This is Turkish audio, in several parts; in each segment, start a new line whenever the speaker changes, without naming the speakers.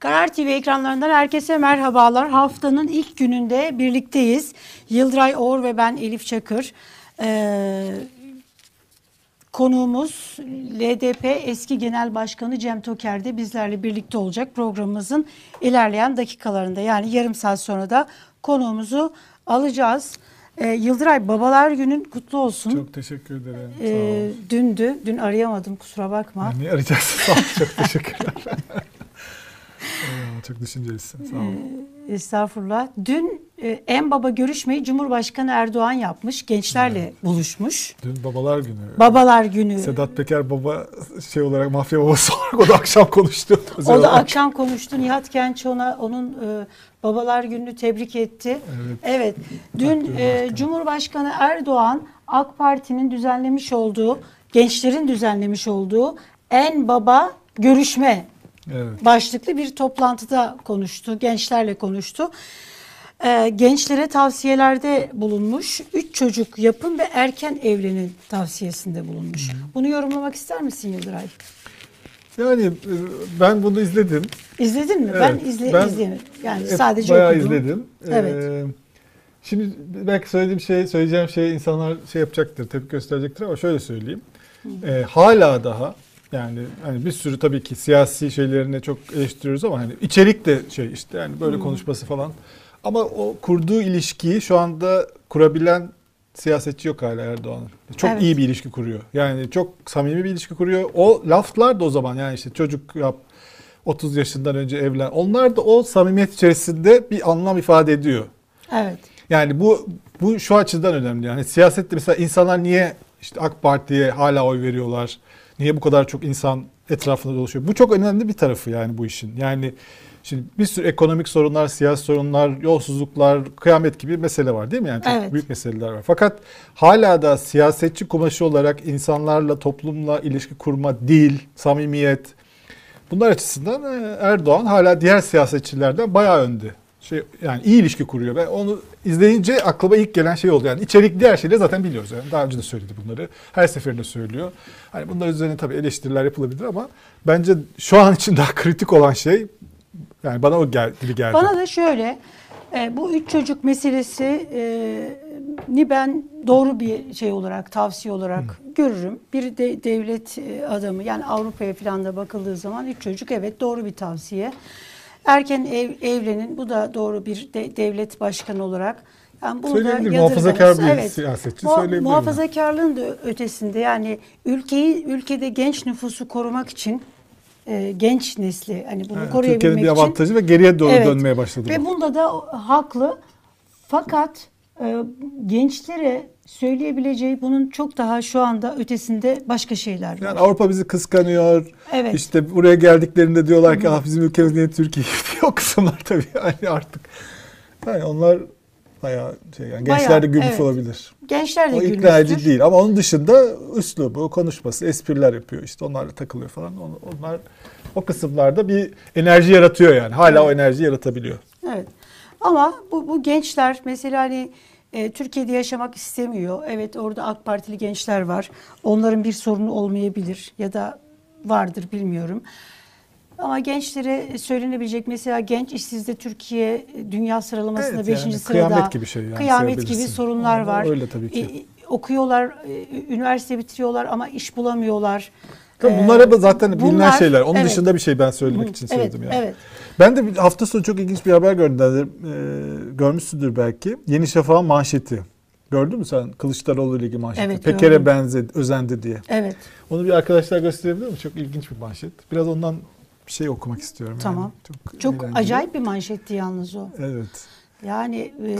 Karar TV ekranlarından herkese merhabalar. Haftanın ilk gününde birlikteyiz. Yıldıray Oğur ve ben Elif Çakır. Ee, konuğumuz LDP eski genel başkanı Cem Toker de bizlerle birlikte olacak programımızın ilerleyen dakikalarında. Yani yarım saat sonra da konuğumuzu alacağız. Ee, Yıldıray Babalar Günün kutlu olsun.
Çok teşekkür ederim.
Ee, dündü. Dün arayamadım kusura bakma.
Niye arayacaksın? Sağ ol. Çok teşekkürler. Çok düşüncelisin. Sağ olun.
Estağfurullah. Dün e, en baba görüşmeyi Cumhurbaşkanı Erdoğan yapmış. Gençlerle buluşmuş.
Dün babalar günü.
Babalar günü.
Sedat Peker baba şey olarak mafya babası olarak o da akşam konuştu.
O da akşam konuştu. Nihat Genç ona onun e, babalar gününü tebrik etti.
Evet.
Evet. Dün e. Cumhurbaşkanı Erdoğan AK Parti'nin düzenlemiş olduğu, gençlerin düzenlemiş olduğu en baba görüşme
Evet.
başlıklı bir toplantıda konuştu. Gençlerle konuştu. Ee, gençlere tavsiyelerde bulunmuş. Üç çocuk yapın ve erken evlenin tavsiyesinde bulunmuş. Bunu yorumlamak ister misin Yıldıray?
Yani e, ben bunu izledim.
İzledin mi?
Evet,
ben izle,
ben
izleyemedim. Yani sadece
bayağı
okudum.
izledim.
Evet.
Ee, şimdi belki söylediğim şey, söyleyeceğim şey insanlar şey yapacaktır, tepki gösterecektir ama şöyle söyleyeyim. Ee, hala daha yani hani bir sürü tabii ki siyasi şeylerini çok eleştiriyoruz ama hani içerik de şey işte yani böyle konuşması falan. Ama o kurduğu ilişkiyi şu anda kurabilen siyasetçi yok hala Erdoğan'ın. Çok
Evet.
iyi bir ilişki kuruyor. Yani çok samimi bir ilişki kuruyor. O laflar da o zaman yani işte çocuk yap 30 yaşından önce evlen. Onlar da o samimiyet içerisinde bir anlam ifade ediyor.
Evet.
Yani bu bu şu açıdan önemli. Yani siyasette mesela insanlar niye işte AK Parti'ye hala oy veriyorlar? Niye bu kadar çok insan etrafında dolaşıyor? Bu çok önemli bir tarafı yani bu işin. Yani şimdi bir sürü ekonomik sorunlar, siyasi sorunlar, yolsuzluklar, kıyamet gibi mesele var değil mi? Yani çok
Evet.
büyük meseleler var. Fakat hala da siyasetçi kumaşı olarak insanlarla, toplumla ilişki kurma, dil, samimiyet, Bunlar açısından e, Erdoğan hala diğer siyasetçilerden bayağı önde. Şey yani iyi ilişki kuruyor. Ben onu izleyince aklıma ilk gelen şey oldu. Yani içerikli her şeyleri zaten biliyoruz. Yani daha önce de söyledi bunları. Her seferinde söylüyor. Hani bunlar üzerine tabii eleştiriler yapılabilir ama bence şu an için daha kritik olan şey yani bana o gel, gibi geldi.
Bana da şöyle e, bu üç çocuk meselesi e, ni ben doğru bir şey olarak tavsiye olarak görürüm. Bir de devlet e, adamı yani Avrupa'ya falan da bakıldığı zaman üç çocuk evet doğru bir tavsiye. Erken ev, evlenin bu da doğru bir de- devlet başkanı olarak. Yani bunu
Söyleyebilir, muhafazakar bir siyasetçi söyleyebilir bunu.
Muhafazakarlığın da ötesinde yani ülkeyi ülkede genç nüfusu korumak için e, genç nesli hani bunu
Yani
koruyabilmek
Türkiye'nin bir avantajı ve geriye doğru
Evet.
dönmeye başladı.
ve
bu.
bunda da haklı. Fakat e, gençlere söyleyebileceği bunun çok daha şu anda ötesinde başka şeyler var.
Yani Avrupa bizi kıskanıyor.
Evet.
İşte buraya geldiklerinde diyorlar ki ah bizim ülkemiz niye Türkiye gibi o kısımlar tabii yani artık. Yani onlar bayağı şey yani
Bayağı,
gençler de gülüş
evet.
olabilir.
Gençler de
O ikna edici
gülmüştür.
değil ama onun dışında üslubu, konuşması, espriler yapıyor işte onlarla takılıyor falan. On- Onlar o kısımlarda bir enerji yaratıyor yani. Hala o enerjiyi yaratabiliyor.
Evet. Ama bu, bu gençler mesela hani e, Türkiye'de yaşamak istemiyor. Evet orada AK Partili gençler var. Onların bir sorunu olmayabilir ya da vardır bilmiyorum. Ama gençlere söylenebilecek mesela genç işsizde Türkiye dünya sıralamasında
Evet,
5.
yani
sırada.
kıyamet gibi şey yani
Kıyamet gibi sorunlar var.
öyle tabii ki.
E, okuyorlar, e, üniversite bitiriyorlar ama iş bulamıyorlar.
Tabii
Ee,
bunlar hep zaten bilinen
bunlar-
şeyler. Onun
evet.
dışında bir şey ben söylemek
Hı,
için
evet,
söyledim yani.
Evet.
Ben de bir hafta sonu çok ilginç bir haber gördüm. Ee, görmüşsündür belki. Yeni Şafak'ın manşeti. Gördün mü sen Kılıçdaroğlu ile ilgili manşeti?
Evet,
Peker'e benzedi, özendi diye.
Evet.
Onu bir arkadaşlar gösterebilir mi? Çok ilginç bir manşet. Biraz ondan bir şey okumak istiyorum. yani.
Tamam.
Çok,
Çok
eğlenceli.
acayip bir manşetti yalnız o.
Evet.
Yani e,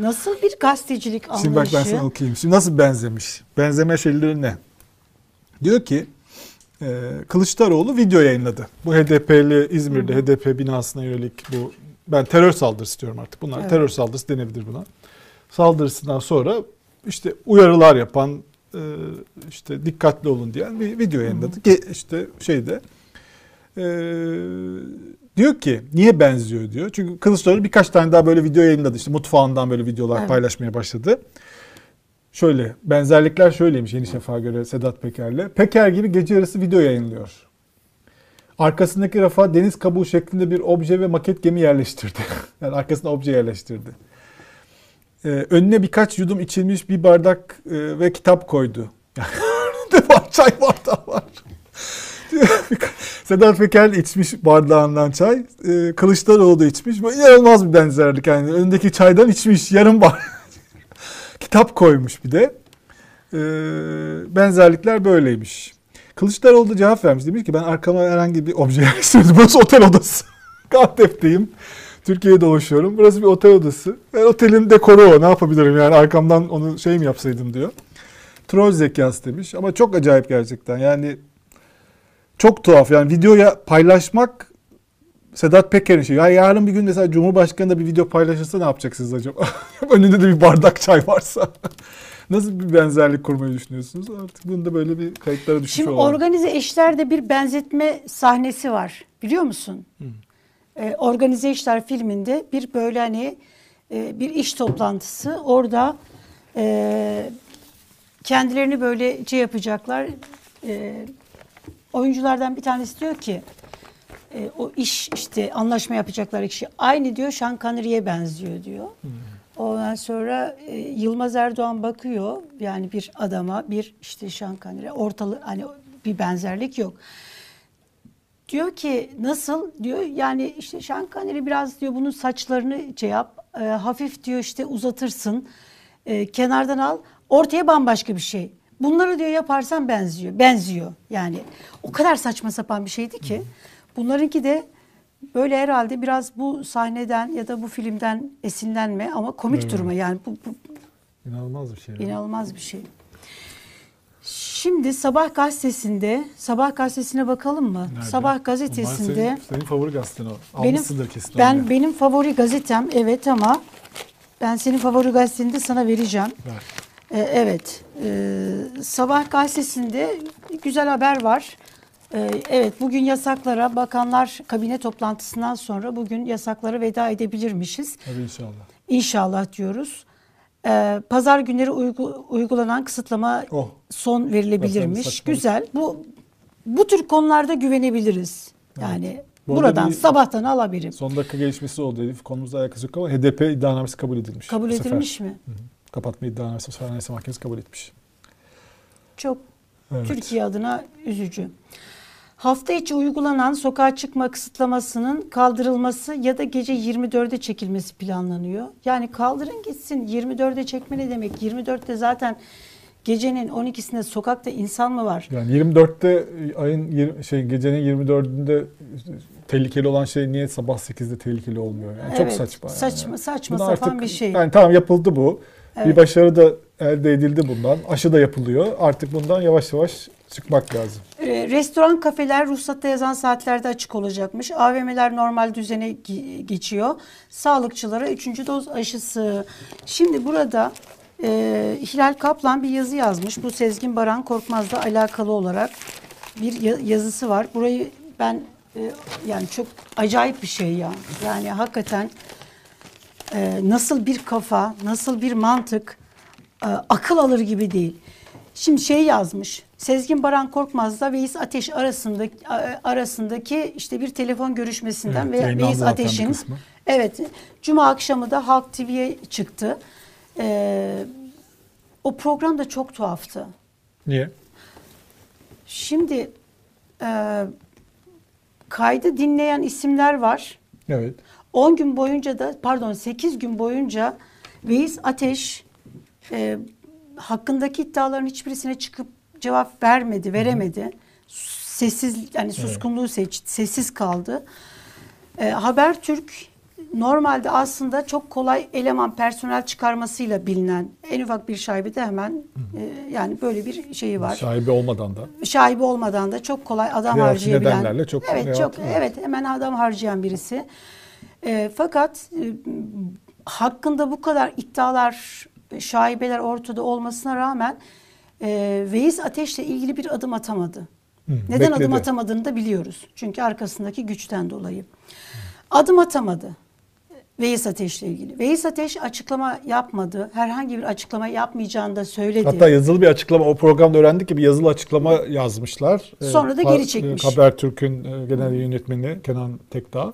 nasıl bir gazetecilik anlayışı?
Şimdi bak ben sana okuyayım. Şimdi nasıl benzemiş? Benzeme şeyleri ne? Diyor ki Kılıçdaroğlu video yayınladı. Bu HDP'li İzmir'de HDP binasına yönelik bu ben terör saldırısı diyorum artık. Bunlar
Evet.
terör saldırısı denebilir buna. Saldırısından sonra işte uyarılar yapan e, işte dikkatli olun diyen bir video yayınladı. Ge- işte şeyde e, diyor ki niye benziyor diyor. Çünkü Kılıçdaroğlu birkaç tane daha böyle video yayınladı. İşte mutfağından böyle videolar
Evet.
paylaşmaya başladı. Şöyle benzerlikler şöyleymiş Yeni Şafak'a göre Sedat Peker'le. Peker gibi gece yarısı video yayınlıyor. Arkasındaki rafa deniz kabuğu şeklinde bir obje ve maket gemi yerleştirdi. yani arkasına obje yerleştirdi. Ee, önüne birkaç yudum içilmiş bir bardak e, ve kitap koydu. Önünde var, çay bardağı var. Sedat Peker içmiş bardağından çay. E, Kılıçdaroğlu da içmiş. Böyle inanılmaz bir benzerlik. Yani önündeki çaydan içmiş yarım bar. Kitap koymuş bir de. E, benzerlikler böyleymiş. Kılıçdaroğlu da cevap vermiş. Demiş ki ben arkama herhangi bir obje yerleştirdim. Burası otel odası. Gaziantep'teyim. Türkiye'ye dolaşıyorum. Burası bir otel odası. Ben otelin dekoru o. Ne yapabilirim yani arkamdan onu şey mi yapsaydım diyor. Troll zekası demiş. Ama çok acayip gerçekten. Yani çok tuhaf. Yani videoya paylaşmak Sedat Peker'in şeyi. Ya yarın bir gün mesela Cumhurbaşkanı da bir video paylaşırsa ne yapacaksınız acaba? Önünde de bir bardak çay varsa. Nasıl bir benzerlik kurmayı düşünüyorsunuz? Artık bunu da böyle bir kayıtlara düşmüş
Şimdi
olalım.
organize işlerde bir benzetme sahnesi var. Biliyor musun? Ee, organize işler filminde bir böyle hani e, bir iş toplantısı. Orada e, kendilerini böyle şey yapacaklar. E, oyunculardan bir tanesi diyor ki e, o iş işte anlaşma yapacakları kişi aynı diyor Connery'e benziyor diyor. Ondan sonra e, Yılmaz Erdoğan bakıyor yani bir adama bir işte Sean Connery ortalık hani bir benzerlik yok. Diyor ki nasıl? diyor. Yani işte Connery biraz diyor bunun saçlarını şey yap e, hafif diyor işte uzatırsın. E, kenardan al. Ortaya bambaşka bir şey. Bunları diyor yaparsan benziyor benziyor. Yani o kadar saçma sapan bir şeydi ki bunlarınki de böyle herhalde biraz bu sahneden ya da bu filmden esinlenme ama komik
Evet.
duruma yani bu, bu
İnanılmaz bir şey.
İnanılmaz bir şey. Şimdi Sabah gazetesinde, Sabah gazetesine bakalım mı?
Nerede?
Sabah gazetesinde
Senin, senin favori gazetin o.
benim
kesin.
ben
onu.
benim favori gazetem evet ama ben senin favori gazeteni de sana vereceğim.
Ver.
Ee, evet. Ee, Sabah gazetesinde güzel haber var. Ee, evet bugün yasaklara bakanlar kabine toplantısından sonra bugün yasaklara veda edebilirmişiz.
Hadi inşallah.
İnşallah diyoruz. Ee, Pazar günleri uygu- uygulanan kısıtlama
Oh.
son verilebilirmiş. Güzel. Bu bu tür konularda güvenebiliriz. Yani
Bu arada
buradan
bir-
sabahtan alabilirim.
Son dakika gelişmesi oldu Elif. Konumuzla alakası yok ama HDP iddianamesi kabul edilmiş.
Kabul
bu sefer.
edilmiş mi?
Hı hı. Kapatma iddianamesi bu Anayasa Mahkemesi kabul etmiş.
Çok
Evet.
Türkiye adına üzücü. Hafta içi uygulanan sokağa çıkma kısıtlamasının kaldırılması ya da gece 24'e çekilmesi planlanıyor. Yani kaldırın gitsin 24'e çekme ne demek? 24'te zaten gecenin 12'sinde sokakta insan mı var?
Yani 24'te ayın yirmi- şey gecenin 24'ünde tehlikeli olan şey niye sabah 8'de tehlikeli olmuyor? Yani çok
Evet,
saçma. yani.
Saçma saçma
Bunu
sapan
artık-
bir şey.
Yani tamam yapıldı bu. Bir
Evet.
başarı da elde edildi bundan. Aşı da yapılıyor. Artık bundan yavaş yavaş çıkmak lazım.
Ee, Restoran, kafeler ruhsatta yazan saatlerde açık olacakmış. AVM'ler normal düzene ge- geçiyor. Sağlıkçılara 3. doz aşısı. Şimdi burada e, Hilal Kaplan bir yazı yazmış. Bu Sezgin Baran Korkmaz'la alakalı olarak bir ya- yazısı var. Burayı ben e, yani çok acayip bir şey ya. Yani hakikaten e, nasıl bir kafa, nasıl bir mantık e, akıl alır gibi değil. Şimdi şey yazmış. Sezgin Baran Korkmaz'la Veys Ateş arasındaki arasındaki işte bir telefon görüşmesinden
Evet,
ve Veys Ateş'in evet Cuma akşamı da Halk TV'ye çıktı. E, o program da çok tuhaftı.
Niye?
Şimdi e, kaydı dinleyen isimler var.
Evet.
10 gün boyunca da pardon 8 gün boyunca Veys Ateş e, hakkındaki iddiaların hiçbirisine çıkıp cevap vermedi, veremedi. Sessiz yani suskunluğu seçti, sessiz kaldı. E, Habertürk normalde aslında çok kolay eleman personel çıkarmasıyla bilinen en ufak bir şaibe de hemen e, yani böyle bir şeyi var
Şaibe olmadan da.
şaibe olmadan da çok kolay adam
Siyasi
harcayabilen.
nedenlerle çok
evet
rahat,
çok
evet.
evet hemen adam harcayan birisi. E, fakat e, hakkında bu kadar iddialar, şaibeler ortada olmasına rağmen e, Veys Ateş'le ilgili bir adım atamadı.
Hı,
Neden adım
bekledi.
atamadığını da biliyoruz. Çünkü arkasındaki güçten dolayı. Adım atamadı. Veys Ateş'le ilgili. Veys Ateş açıklama yapmadı. Herhangi bir açıklama yapmayacağını da söyledi.
Hatta yazılı bir açıklama o programda öğrendik ki bir yazılı açıklama yazmışlar.
Sonra da geri çekmiş.
Habertürk'ün e, genel yönetmeni Kenan Tekdağ.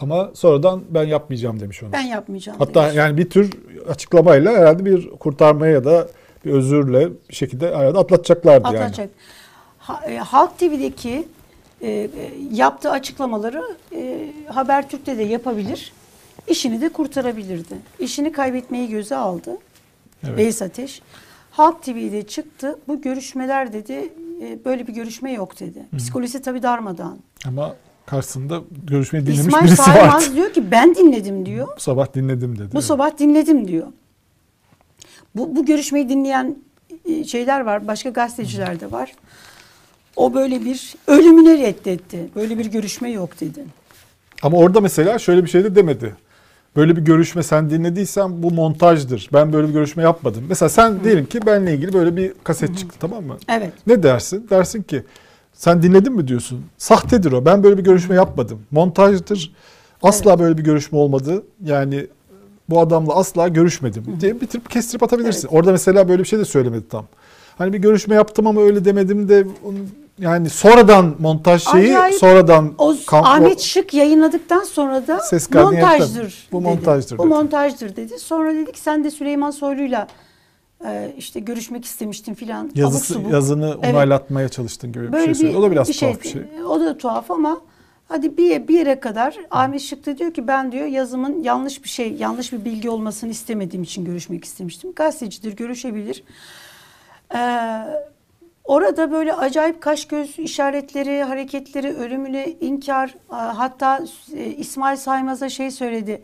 Ama sonradan ben yapmayacağım demiş onu.
ben yapmayacağım.
Hatta
demiş.
yani bir tür açıklamayla herhalde bir kurtarmaya ya da bir özürle bir şekilde herhalde atlatacaklardı yani.
Atlatacak. Ha- e, Halk TV'deki e, e, yaptığı açıklamaları e, Habertürk'te de yapabilir. İşini de kurtarabilirdi. İşini kaybetmeyi göze aldı.
Evet.
Veys Ateş. Halk TV'de çıktı. Bu görüşmeler dedi e, böyle bir görüşme yok dedi. Psikolojisi tabii darmadan.
Ama karşısında görüşmeyi dinlemiş
İsmail
birisi
Saymaz
vardı.
diyor ki ben dinledim diyor.
Bu sabah dinledim dedi.
Bu sabah dinledim diyor. Bu, bu görüşmeyi dinleyen e, şeyler var. Başka gazeteciler de var. O böyle bir ölümüne reddetti. Böyle bir görüşme yok dedi.
Ama orada mesela şöyle bir şey de demedi. Böyle bir görüşme sen dinlediysen bu montajdır. Ben böyle bir görüşme yapmadım. Mesela sen diyelim ki benle ilgili böyle bir kaset çıktı tamam mı?
Evet.
Ne dersin? Dersin ki sen dinledin mi diyorsun. Sahtedir o. Ben böyle bir görüşme yapmadım. Montajdır. Asla böyle bir görüşme olmadı. Yani bu adamla asla görüşmedim diye bitirip kestirip atabilirsin. Orada mesela böyle bir şey de söylemedi tam. Hani bir görüşme yaptım ama öyle demedim de yani sonradan montaj şeyi
Acayip.
sonradan
O
kamp-
Ahmet Şık yayınladıktan sonra da montajdır.
yaptım. Bu
dedi.
montajdır
Bu
dedi.
montajdır dedi. Sonra dedik sen de Süleyman Soylu'yla e, işte görüşmek istemiştin filan.
Yazısı, yazını
Evet.
onaylatmaya çalıştın gibi bir
Böyle
şey söyledi. O da biraz tuhaf bir şey.
O da tuhaf ama hadi bir, bir yere kadar Ahmet Şık da diyor ki ben diyor yazımın yanlış bir şey, yanlış bir bilgi olmasını istemediğim için görüşmek istemiştim. Gazetecidir, görüşebilir. Ee, orada böyle acayip kaş göz işaretleri, hareketleri, ölümüne inkar, e, hatta e, İsmail Saymaz'a şey söyledi.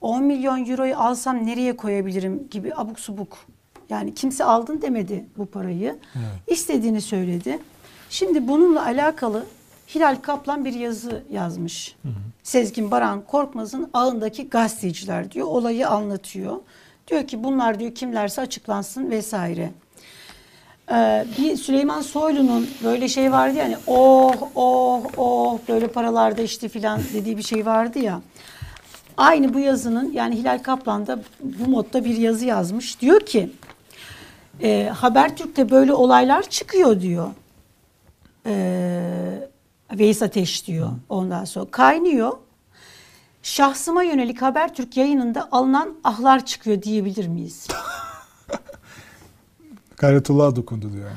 10 milyon euroyu alsam nereye koyabilirim gibi abuk subuk. Yani kimse aldın demedi bu parayı. İstediğini söyledi. Şimdi bununla alakalı Hilal Kaplan bir yazı yazmış. Sezgin Baran Korkmaz'ın ağındaki gazeteciler diyor. Olayı anlatıyor. Diyor ki bunlar diyor kimlerse açıklansın vesaire. Ee, bir Süleyman Soylu'nun böyle şey vardı yani oh oh oh böyle paralarda işte filan dediği bir şey vardı ya. Aynı bu yazının yani Hilal Kaplan da bu modda bir yazı yazmış. Diyor ki e, Habertürk'te böyle olaylar çıkıyor diyor. E, Veys Ateş diyor ondan sonra. Kaynıyor. Şahsıma yönelik Habertürk yayınında alınan ahlar çıkıyor diyebilir miyiz?
Gayretullah'a dokundu diyor yani.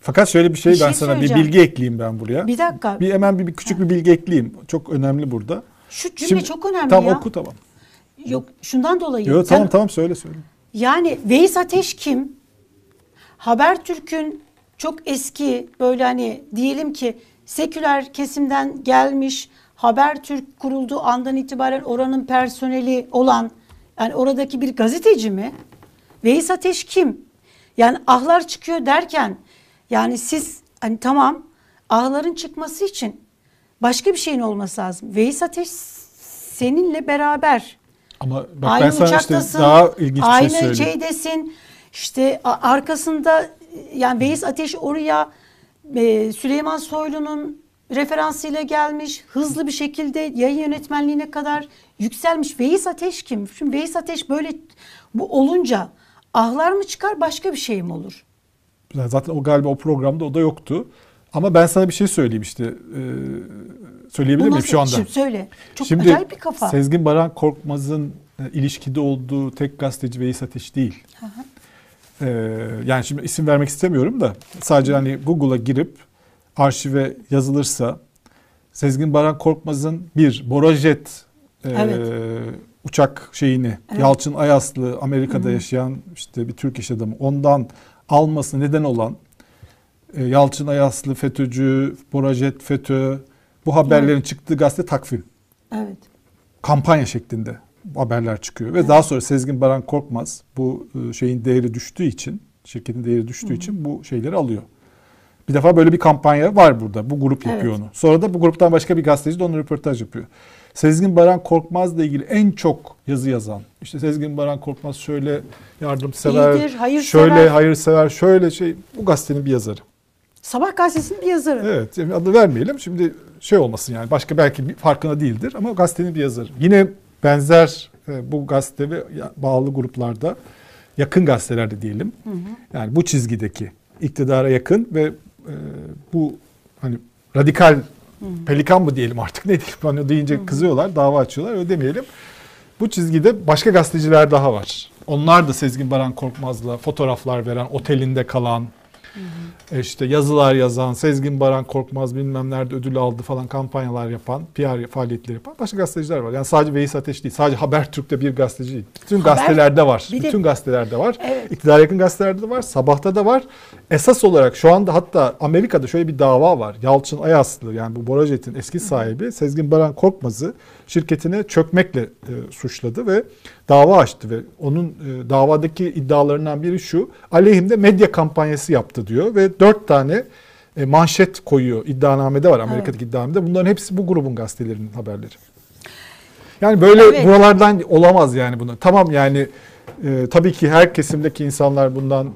Fakat şöyle bir şey,
Bir
ben
şey
sana bir bilgi ekleyeyim ben buraya.
Bir dakika.
Bir hemen bir, bir küçük bir bilgi ekleyeyim. Çok önemli burada.
Şu cümle
Şimdi-
çok önemli
Tamam
ya.
oku tamam.
Yok şundan dolayı.
Yok tamam tamam söyle söyle.
Yani Veys Ateş kim? Habertürk'ün çok eski böyle hani diyelim ki seküler kesimden gelmiş Habertürk kurulduğu andan itibaren oranın personeli olan yani oradaki bir gazeteci mi? Veys Ateş kim? Yani ahlar çıkıyor derken yani siz hani tamam ahların çıkması için başka bir şeyin olması lazım. Veys Ateş seninle beraber
Ama bak ben
aynı
sana işte daha ilginç bir
aynı
şey söyleyeyim.
şeydesin. İşte arkasında yani Veys Ateş oraya e, Süleyman Soylu'nun referansıyla gelmiş. Hızlı bir şekilde yayın yönetmenliğine kadar yükselmiş. Veys Ateş kim? Şimdi Veys Ateş böyle bu olunca ahlar mı çıkar başka bir şey mi olur?
Zaten o galiba o programda o da yoktu. Ama ben sana bir şey söyleyeyim işte. Ee, söyleyebilir miyim şu anda?
Şimdi söyle. Çok
Şimdi
acayip bir kafa.
Sezgin Baran Korkmaz'ın e, ilişkide olduğu tek gazeteci Veys Ateş değil. Ee, yani şimdi isim vermek istemiyorum da sadece hani Google'a girip arşive yazılırsa Sezgin Baran Korkmaz'ın bir Borajet e,
Evet.
uçak şeyini
Evet.
Yalçın Ayaslı Amerika'da yaşayan işte bir Türk iş adamı ondan alması neden olan e, Yalçın Ayaslı FETÖ'cü, Borajet FETÖ bu haberlerin çıktığı gazete takvim
Evet.
kampanya şeklinde haberler çıkıyor ve daha sonra Sezgin Baran Korkmaz bu e, şeyin değeri düştüğü için şirketin değeri düştüğü için bu şeyleri alıyor. Bir defa böyle bir kampanya var burada. Bu grup yapıyor
Evet.
onu. Sonra da bu gruptan başka bir gazeteci de onun röportaj yapıyor. Sezgin Baran Korkmaz'la ilgili en çok yazı yazan. İşte Sezgin Baran Korkmaz şöyle yardımsever,
İyidir, hayırsever.
şöyle hayırsever, şöyle şey bu gazetenin bir yazarı.
Sabah gazetesinin bir yazarı.
Evet, adı vermeyelim. Şimdi şey olmasın yani başka belki bir farkına değildir ama gazetenin bir yazarı. Yine benzer e, bu gazete ve bağlı gruplarda yakın gazetelerde diyelim. Hı hı. Yani bu çizgideki iktidara yakın ve e, bu hani radikal hı hı. pelikan mı diyelim artık ne diyelim hani deyince hı hı. kızıyorlar dava açıyorlar öyle demeyelim. Bu çizgide başka gazeteciler daha var. Onlar da Sezgin Baran Korkmaz'la fotoğraflar veren, otelinde kalan, Hı hı. E işte yazılar yazan, Sezgin Baran Korkmaz bilmem nerede ödül aldı falan kampanyalar yapan, PR faaliyetleri yapan başka gazeteciler var. Yani sadece Veys Ateş değil, sadece Habertürk'te bir gazeteci değil. Bütün Haber, gazetelerde var. Bütün de, gazetelerde var. Evet. İktidar yakın gazetelerde de var. Sabahta da var. Esas olarak şu anda hatta Amerika'da şöyle bir dava var. Yalçın Ayaslı yani bu Borajet'in eski sahibi hı. Sezgin Baran Korkmaz'ı şirketine çökmekle e, suçladı ve dava açtı ve onun e, davadaki iddialarından biri şu. Aleyhimde medya kampanyası yaptı diyor ve dört tane e, manşet koyuyor. iddianamede var Amerika'daki evet. iddianamede. Bunların hepsi bu grubun gazetelerinin haberleri. Yani böyle evet. buralardan olamaz yani bunu. Tamam yani e, tabii ki her kesimdeki insanlar bundan e,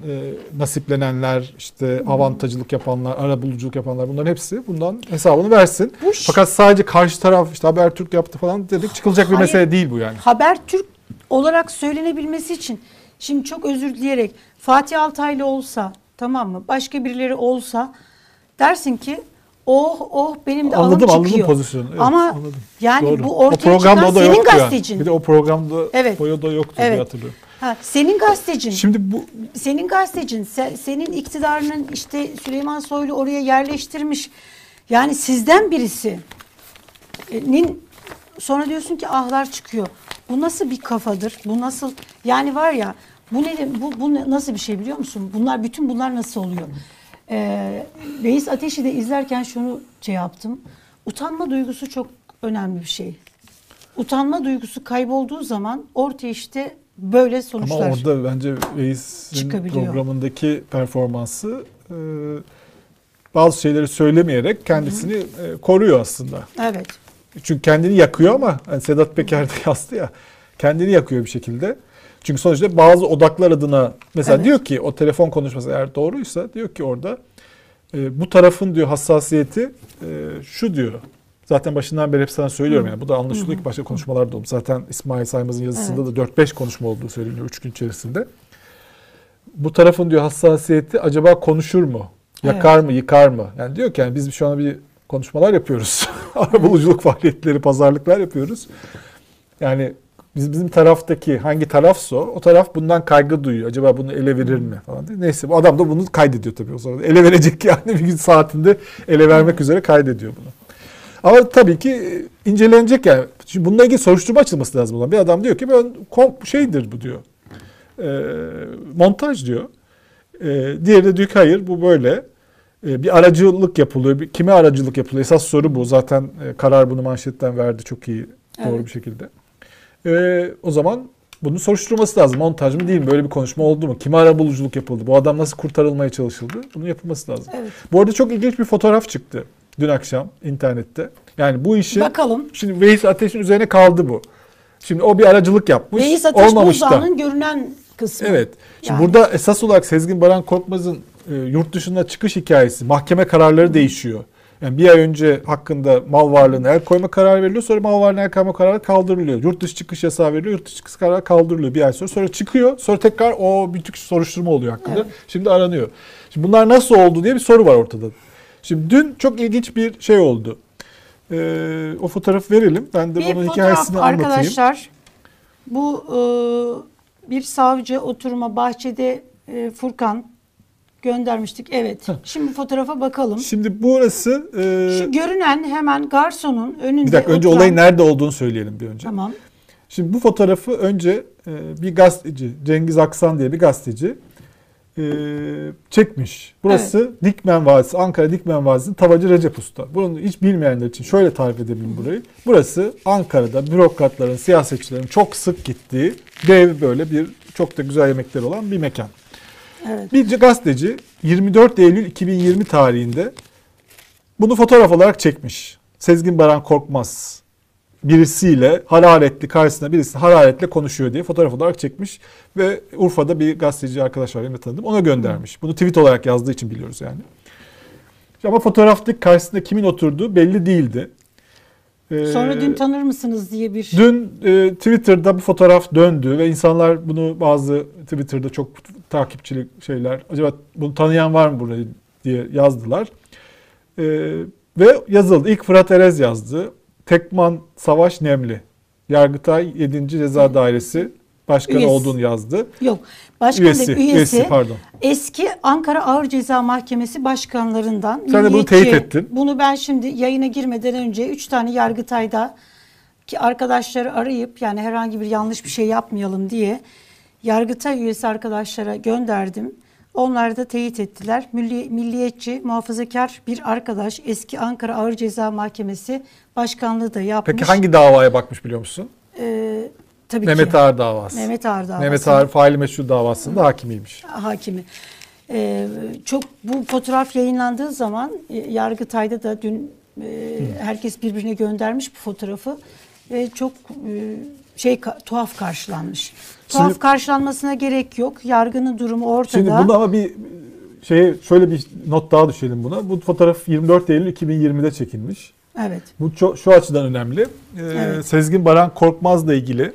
nasiplenenler, işte avantajcılık yapanlar, ara buluculuk yapanlar bunların hepsi bundan hesabını versin. Bu Fakat sadece karşı taraf işte Habertürk yaptı falan dedik çıkılacak bir Hayır, mesele değil bu yani.
Habertürk olarak söylenebilmesi için şimdi çok özür dileyerek Fatih Altaylı olsa tamam mı? Başka birileri olsa dersin ki oh oh benim de
anladım,
alım çıkıyor.
Anladım pozisyonu. Evet,
Ama
anladım.
yani Doğru. bu ortaya o çıkan senin gazetecin. Yani.
Bir de o programda evet. Boyo'da yoktu evet. diye hatırlıyorum.
Ha, senin gazetecin.
Şimdi bu
senin gazetecin, se, senin iktidarının işte Süleyman Soylu oraya yerleştirmiş. Yani sizden birisi nin sonra diyorsun ki ahlar çıkıyor. Bu nasıl bir kafadır? Bu nasıl yani var ya bu ne bu, bu nasıl bir şey biliyor musun? Bunlar bütün bunlar nasıl oluyor? Ee, Reis Ateş'i de izlerken şunu şey yaptım. Utanma duygusu çok önemli bir şey. Utanma duygusu kaybolduğu zaman ortaya işte böyle sonuçlar
Ama orada bence Reis'in programındaki performansı e, bazı şeyleri söylemeyerek kendisini e, koruyor aslında.
Evet.
Çünkü kendini yakıyor ama yani Sedat Peker de yazdı ya kendini yakıyor bir şekilde. Çünkü sonuçta bazı odaklar adına mesela evet. diyor ki o telefon konuşması eğer doğruysa diyor ki orada e, bu tarafın diyor hassasiyeti e, şu diyor. Zaten başından beri hep sana söylüyorum Hı. yani bu da anlaşılıyor ki başka konuşmalarda oldu. Zaten İsmail Saymaz'ın yazısında evet. da 4-5 konuşma olduğu söyleniyor 3 gün içerisinde. Bu tarafın diyor hassasiyeti acaba konuşur mu? Yakar evet. mı, yıkar mı? Yani diyor ki yani biz şu an bir konuşmalar yapıyoruz. Arabuluculuk faaliyetleri, pazarlıklar yapıyoruz. Yani biz bizim taraftaki hangi tarafsa o taraf bundan kaygı duyuyor. Acaba bunu ele verir mi falan diye. Neyse bu adam da bunu kaydediyor tabii o sırada. Ele verecek yani bir gün saatinde ele vermek üzere kaydediyor bunu. Ama tabii ki incelenecek yani. Şimdi bununla ilgili soruşturma açılması lazım olan. Bir adam diyor ki ben şeydir bu diyor. E, montaj diyor. E, diğeri de diyor ki hayır bu böyle. E, bir aracılık yapılıyor. Bir, kime aracılık yapılıyor? Esas soru bu. Zaten e, karar bunu manşetten verdi çok iyi doğru evet. bir şekilde. E, o zaman bunun soruşturması lazım. Montaj mı değil mi? Böyle bir konuşma oldu mu? Kime ara buluculuk yapıldı? Bu adam nasıl kurtarılmaya çalışıldı? Bunun yapılması lazım. Evet. Bu arada çok ilginç bir fotoğraf çıktı dün akşam internette. Yani bu işi
Bakalım.
Şimdi Veys Ateş'in üzerine kaldı bu. Şimdi o bir aracılık yapmış.
Veys Ateş buzdağının görünen kısmı.
Evet. Şimdi yani. burada esas olarak Sezgin Baran Korkmaz'ın e, yurt dışında çıkış hikayesi, mahkeme kararları değişiyor. Yani bir ay önce hakkında mal varlığına el koyma kararı veriliyor. Sonra mal varlığına el koyma kararı kaldırılıyor. Yurt dışı çıkış yasağı veriliyor. Yurt dışı çıkış kararı kaldırılıyor bir ay sonra. Sonra çıkıyor. Sonra tekrar o bir soruşturma oluyor hakkında. Evet. Şimdi aranıyor. Şimdi bunlar nasıl oldu diye bir soru var ortada. Şimdi dün çok ilginç bir şey oldu. Ee, o fotoğrafı verelim. Ben de bir bunun hikayesini anlatayım.
Arkadaşlar bu e, bir savcı oturma bahçede e, Furkan göndermiştik. Evet. Heh. Şimdi fotoğrafa bakalım.
Şimdi burası
e, Şu görünen hemen garsonun önünde
Bir dakika önce oturan... olayın nerede olduğunu söyleyelim bir önce.
Tamam.
Şimdi bu fotoğrafı önce e, bir gazeteci Cengiz Aksan diye bir gazeteci e, çekmiş. Burası evet. Dikmen Vadisi, Ankara Dikmen Vadisi'nin Tavacı Recep Usta. Bunu hiç bilmeyenler için şöyle tarif edebilirim burayı. Burası Ankara'da bürokratların, siyasetçilerin çok sık gittiği dev böyle bir çok da güzel yemekler olan bir mekan. Evet. Bir gazeteci 24 Eylül 2020 tarihinde bunu fotoğraf olarak çekmiş. Sezgin Baran Korkmaz birisiyle hararetli karşısında birisi hararetle konuşuyor diye fotoğraf olarak çekmiş ve Urfa'da bir gazeteci arkadaş var benim tanıdım ona göndermiş. Bunu tweet olarak yazdığı için biliyoruz yani. Ama fotoğraftaki karşısında kimin oturduğu belli değildi. Ee,
Sonra dün tanır mısınız diye bir
Dün e, Twitter'da bu fotoğraf döndü ve insanlar bunu bazı Twitter'da çok takipçili şeyler acaba bunu tanıyan var mı burayı diye yazdılar. E, ve yazıldı. İlk Fırat Erez yazdı. Tekman Savaş Nemli. Yargıtay 7. Ceza Dairesi Başkanı
Üyesi.
olduğunu yazdı.
yok. Başkan
Üyesi,
üyesi, üyesi,
üyesi pardon.
eski Ankara Ağır Ceza Mahkemesi başkanlarından.
Sen de bunu teyit ettin.
Bunu ben şimdi yayına girmeden önce 3 tane Yargıtay'da ki arkadaşları arayıp yani herhangi bir yanlış bir şey yapmayalım diye Yargıtay üyesi arkadaşlara gönderdim. Onlar da teyit ettiler. Milli, milliyetçi, muhafazakar bir arkadaş eski Ankara Ağır Ceza Mahkemesi başkanlığı da yapmış.
Peki hangi davaya bakmış biliyor musun?
Ee, tabii
Mehmet
ki.
Ağar davası.
Mehmet Ağar davası.
Mehmet Ağar faili meşhur davasında hakimiymiş.
hakimi. Ee, çok bu fotoğraf yayınlandığı zaman e, Yargıtay'da da dün e, herkes birbirine göndermiş bu fotoğrafı ve çok e, şey ka- tuhaf karşılanmış. Tuhaf
Şimdi-
karşılanmasına gerek yok. Yargının durumu ortada.
Şimdi bunu ama bir şeye şöyle bir not daha düşelim buna. Bu fotoğraf 24 Eylül 2020'de çekilmiş.
Evet.
Bu ço- şu açıdan önemli. Ee,
Evet.
Sezgin Baran Korkmaz'la ilgili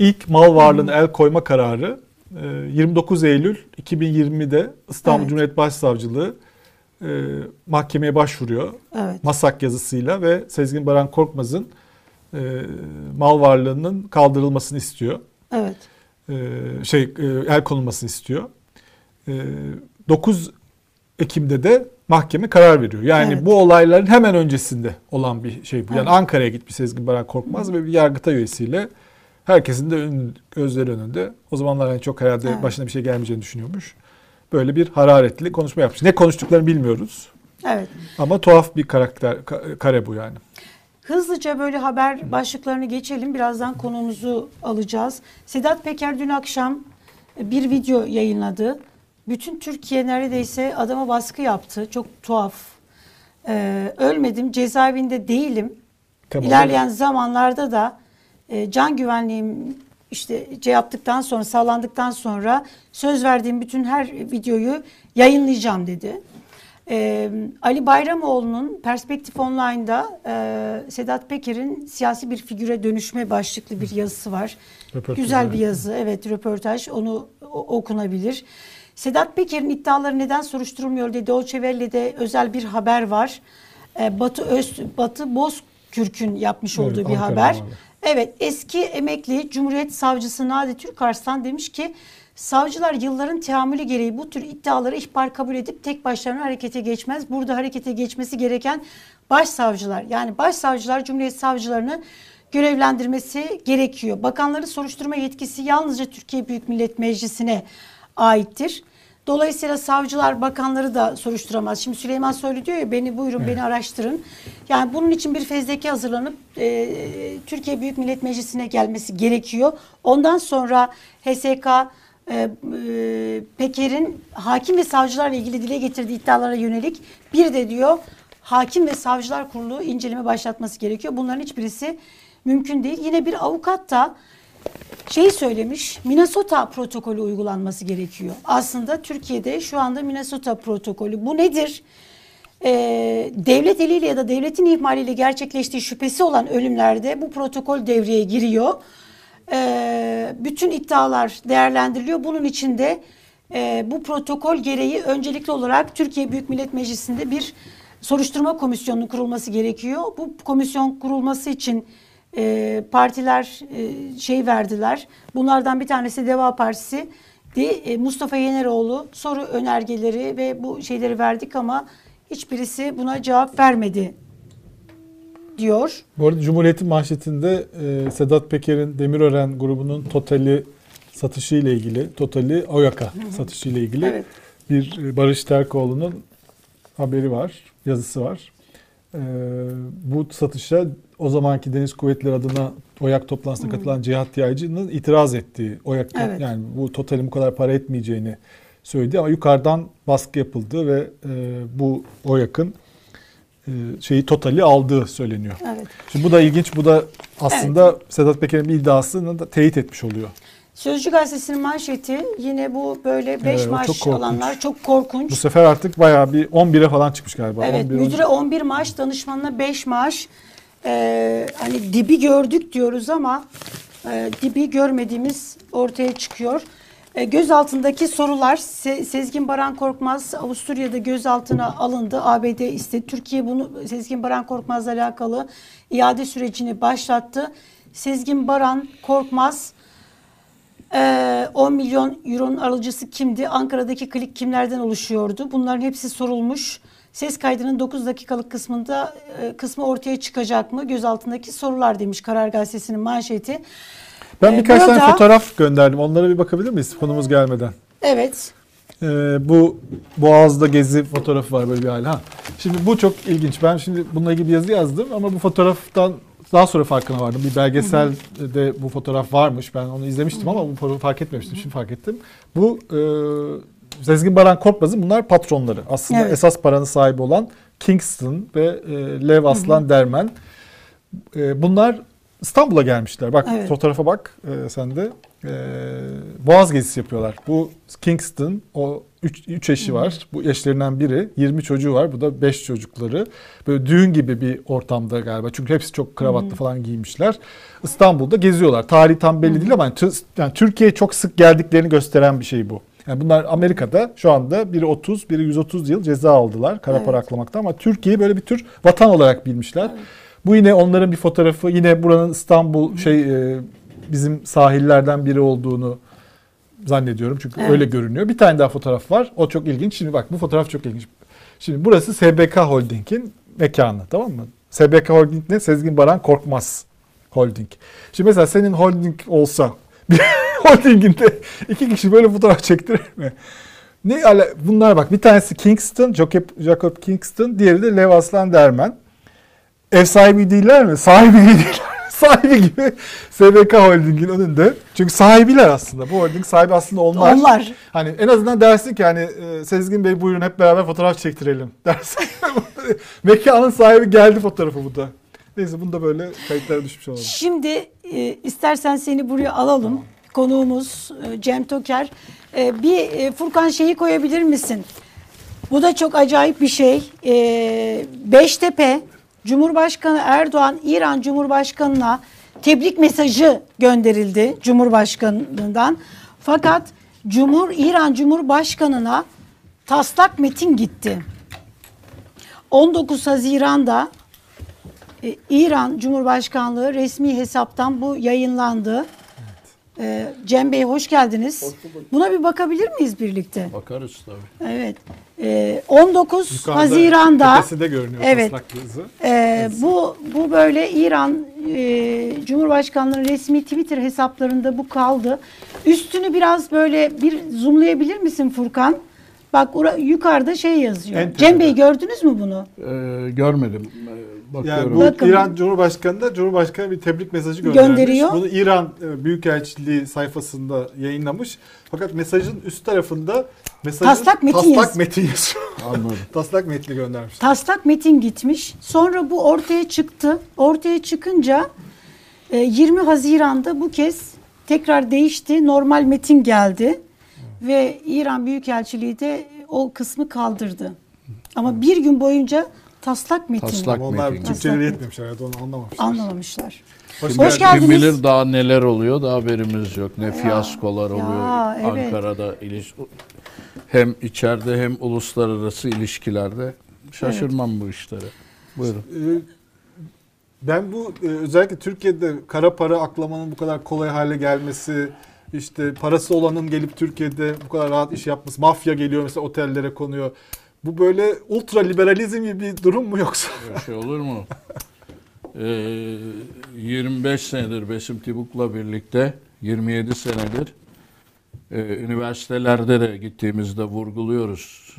ilk mal varlığına el koyma kararı e, 29 Eylül 2020'de İstanbul
Evet.
Cumhuriyet Başsavcılığı e, mahkemeye başvuruyor.
Evet.
Masak yazısıyla ve Sezgin Baran Korkmaz'ın e, mal varlığının kaldırılmasını istiyor.
Evet.
E, şey e, el konulmasını istiyor. E, 9 Ekim'de de mahkeme karar veriyor. Yani
Evet.
bu olayların hemen öncesinde olan bir şey bu. Yani
Evet.
Ankara'ya gitmiş Sezgin Baran Korkmaz ve bir yargıtay üyesiyle herkesin de ön, gözleri önünde. O zamanlar yani çok herhalde
Evet.
başına bir şey gelmeyeceğini düşünüyormuş. Böyle bir hararetli konuşma yapmış. Ne konuştuklarını bilmiyoruz.
Evet.
Ama tuhaf bir karakter ka- kare bu yani.
Hızlıca böyle haber başlıklarını geçelim. Birazdan konumuzu alacağız. Sedat Peker dün akşam bir video yayınladı. Bütün Türkiye neredeyse adama baskı yaptı. Çok tuhaf. Ee, ölmedim, cezaevinde değilim.
Tamam.
İlerleyen zamanlarda da e, can güvenliğim işte şey yaptıktan sonra sağlandıktan sonra söz verdiğim bütün her videoyu yayınlayacağım dedi. Ee, Ali Bayramoğlu'nun Perspektif Online'da e, Sedat Peker'in siyasi bir figüre dönüşme başlıklı bir yazısı var.
Röportaj,
Güzel bir yazı, evet röportaj onu o- okunabilir. Sedat Peker'in iddiaları neden soruşturulmuyor diye Dolce Welle'de özel bir haber var. Ee, Batı Öz Batı Bozkürk'ün yapmış
Evet,
olduğu bir
Ankara'da
haber.
vardı.
Evet, eski emekli Cumhuriyet Savcısı Nadi Türkarslan demiş ki savcılar yılların teamülü gereği bu tür iddiaları ihbar kabul edip tek başlarına harekete geçmez. Burada harekete geçmesi gereken başsavcılar yani başsavcılar Cumhuriyet savcılarını görevlendirmesi gerekiyor. Bakanların soruşturma yetkisi yalnızca Türkiye Büyük Millet Meclisi'ne aittir. Dolayısıyla savcılar bakanları da soruşturamaz. Şimdi Süleyman Soylu diyor ya beni buyurun beni araştırın. Yani bunun için bir fezleke hazırlanıp e, Türkiye Büyük Millet Meclisi'ne gelmesi gerekiyor. Ondan sonra HSK e, e, Peker'in hakim ve savcılarla ilgili dile getirdiği iddialara yönelik bir de diyor hakim ve savcılar kurulu inceleme başlatması gerekiyor. Bunların hiçbirisi mümkün değil. Yine bir avukat da şeyi söylemiş. Minnesota protokolü uygulanması gerekiyor. Aslında Türkiye'de şu anda Minnesota protokolü. Bu nedir? Ee, devlet eliyle ya da devletin ihmaliyle gerçekleştiği şüphesi olan ölümlerde bu protokol devreye giriyor. Ee, bütün iddialar değerlendiriliyor. Bunun içinde e, bu protokol gereği öncelikli olarak Türkiye Büyük Millet Meclisi'nde bir soruşturma komisyonunun kurulması gerekiyor. Bu komisyon kurulması için e, partiler e, şey verdiler. Bunlardan bir tanesi Deva Partisi. De, e, Mustafa Yeneroğlu soru önergeleri ve bu şeyleri verdik ama hiçbirisi buna cevap vermedi diyor.
Bu arada Cumhuriyet'in manşetinde e, Sedat Peker'in Demirören grubunun Total'i satışı ile ilgili, Total'i Oyaka satışı ile ilgili
Evet.
bir e, Barış Terkoğlu'nun haberi var, yazısı var. E, bu satışa o zamanki Deniz Kuvvetleri adına Oyak toplantısına katılan Cihat Yaycı'nın itiraz ettiği, Oyak
Evet.
yani bu Total'in bu kadar para etmeyeceğini söyledi ama yukarıdan baskı yapıldı ve e, bu Oyak'ın e, şeyi Total'i aldığı söyleniyor.
Evet.
Şimdi bu da ilginç. Bu da aslında Sedat Peker'in iddiasını da teyit etmiş oluyor.
Sözcü gazetesinin manşeti yine bu böyle 5
Evet,
maaş
çok korkunç.
alanlar çok korkunç.
Bu sefer artık bayağı bir 11'e falan çıkmış galiba.
Evet
11, 12.
müdüre 11 maaş danışmanına 5 maaş. Ee, hani dibi gördük diyoruz ama e, dibi görmediğimiz ortaya çıkıyor. E, göz sorular Se- Sezgin Baran Korkmaz Avusturya'da gözaltına alındı. ABD istedi. Türkiye bunu Sezgin Baran Korkmaz'la alakalı iade sürecini başlattı. Sezgin Baran Korkmaz ee, 10 milyon euronun alıcısı kimdi? Ankara'daki klik kimlerden oluşuyordu? Bunların hepsi sorulmuş. Ses kaydının 9 dakikalık kısmında e, kısmı ortaya çıkacak mı? Gözaltındaki sorular demiş Karar Gazetesi'nin manşeti.
Ben
Ee,
birkaç tane
burada-
fotoğraf gönderdim. Onlara bir bakabilir miyiz konumuz gelmeden?
Evet.
Ee, bu Boğaz'da gezi fotoğrafı var böyle bir hali. Ha. Şimdi bu çok ilginç. Ben şimdi bununla ilgili bir yazı yazdım ama bu fotoğraftan daha sonra farkına vardım. Bir belgeselde bu fotoğraf varmış. Ben onu izlemiştim ama bu fark etmemiştim. Şimdi fark ettim. Bu e, Sezgin Baran Korkmaz'ın bunlar patronları. Aslında
Evet.
esas paranın sahibi olan Kingston ve e, Lev Aslan Dermen. E, bunlar İstanbul'a gelmişler. Bak
Evet.
fotoğrafa bak e, sen de. E, Boğaz gezisi yapıyorlar. Bu Kingston o 3 eşi var. Bu eşlerinden biri 20 çocuğu var. Bu da 5 çocukları. Böyle düğün gibi bir ortamda galiba. Çünkü hepsi çok kravatlı falan giymişler. İstanbul'da geziyorlar. Tarihi tam belli değil ama yani, yani Türkiye'ye çok sık geldiklerini gösteren bir şey bu. Yani bunlar Amerika'da şu anda biri 30, biri 130 yıl ceza aldılar kara para
Evet.
aklamaktan ama Türkiye'yi böyle bir tür vatan olarak bilmişler. Bu yine onların bir fotoğrafı. Yine buranın İstanbul şey e, bizim sahillerden biri olduğunu zannediyorum. Çünkü
Evet.
öyle görünüyor. Bir tane daha fotoğraf var. O çok ilginç. Şimdi bak bu fotoğraf çok ilginç. Şimdi burası SBK Holding'in mekanı tamam mı? SBK Holding ne? Sezgin Baran Korkmaz Holding. Şimdi mesela senin holding olsa holdinginde iki kişi böyle fotoğraf çektirir mi? Ne ala bunlar bak bir tanesi Kingston, Jacob, Jacob Kingston, diğeri de Lev Aslan Dermen. Ev sahibi değiller mi? Sahibi değiller. sahibi gibi SBK Holding'in önünde. Çünkü sahibiler aslında. Bu holding sahibi aslında onlar.
Onlar.
Hani en azından dersin ki hani e, Sezgin Bey buyurun hep beraber fotoğraf çektirelim dersin. Mekanın sahibi geldi fotoğrafı bu da. Neyse bunu da böyle kayıtlara düşmüş olalım.
Şimdi e, istersen seni buraya alalım. Konuğumuz e, Cem Toker. E, bir e, Furkan şeyi koyabilir misin? Bu da çok acayip bir şey. Beştepe Cumhurbaşkanı Erdoğan İran Cumhurbaşkanı'na tebrik mesajı gönderildi Cumhurbaşkanı'ndan. Fakat Cumhur İran Cumhurbaşkanı'na taslak metin gitti. 19 Haziran'da İran Cumhurbaşkanlığı resmi hesaptan bu yayınlandı. E, Cem Bey hoş geldiniz. Buna bir bakabilir miyiz birlikte?
Bakarız tabii.
Evet. E, 19
Yukarıda
Haziran'da
tepesi de görünüyor
Evet.
taslak yazı.
e, bu bu böyle İran e, Cumhurbaşkanlığı resmi Twitter hesaplarında bu kaldı. Üstünü biraz böyle bir zoomlayabilir misin Furkan? Bak yukarıda şey yazıyor.
En
Cem Bey gördünüz mü bunu?
Ee, görmedim. Ee,
Yani
bakıyorum.
bu
Bakın.
İran Cumhurbaşkanı da Cumhurbaşkanı bir tebrik mesajı göndermiş.
Gönderiyor.
Bunu İran e, Büyükelçiliği sayfasında yayınlamış. Fakat mesajın üst tarafında mesajın
Taslak metin
taslak
yazıyor.
metin yazıyor.
Anladım.
taslak metni göndermiş.
Taslak metin gitmiş. Sonra bu ortaya çıktı. Ortaya çıkınca e, 20 Haziran'da bu kez tekrar değişti. Normal metin geldi. Ve İran Büyükelçiliği de o kısmı kaldırdı. Ama bir gün boyunca taslak metin
Taslak
Ama onlar
metin.
Türkçeleri
Taslak
yetmemiş herhalde onu anlamamışlar.
anlamamışlar.
Hoş
Hoş
geldin.
geldiniz.
Kim bilir daha neler oluyor da haberimiz yok. Ne fiyaskolar
ya,
oluyor
evet.
Ankara'da iliş hem içeride hem uluslararası ilişkilerde. Şaşırmam bu işlere. Buyurun.
Ee, Ben bu e, özellikle Türkiye'de kara para aklamanın bu kadar kolay hale gelmesi, işte parası olanın gelip Türkiye'de bu kadar rahat iş yapması, mafya geliyor mesela otellere konuyor. Bu böyle ultra liberalizm gibi bir durum mu yoksa?
Böyle şey olur mu? Ee, 25 senedir Besim Tibuk'la birlikte 27 senedir e, üniversitelerde de gittiğimizde vurguluyoruz.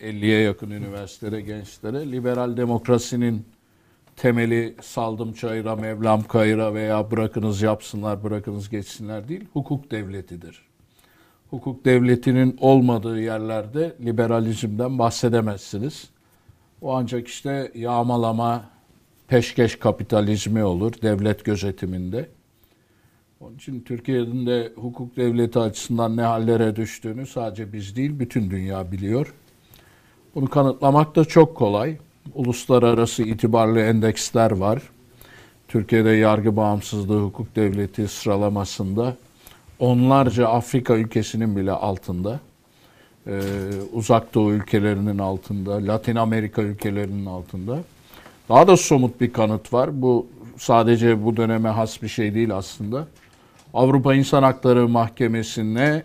50'ye yakın üniversitelere, gençlere liberal demokrasinin temeli saldım çayıra, mevlam kayıra veya bırakınız yapsınlar, bırakınız geçsinler değil, hukuk devletidir. Hukuk devletinin olmadığı yerlerde liberalizmden bahsedemezsiniz. O ancak işte yağmalama, peşkeş kapitalizmi olur devlet gözetiminde. Onun için Türkiye'nin de hukuk devleti açısından ne hallere düştüğünü sadece biz değil bütün dünya biliyor. Bunu kanıtlamak da çok kolay. Uluslararası itibarlı endeksler var. Türkiye'de yargı bağımsızlığı hukuk devleti sıralamasında onlarca Afrika ülkesinin bile altında. Ee, uzak doğu ülkelerinin altında, Latin Amerika ülkelerinin altında. Daha da somut bir kanıt var. Bu sadece bu döneme has bir şey değil aslında. Avrupa İnsan Hakları Mahkemesi'ne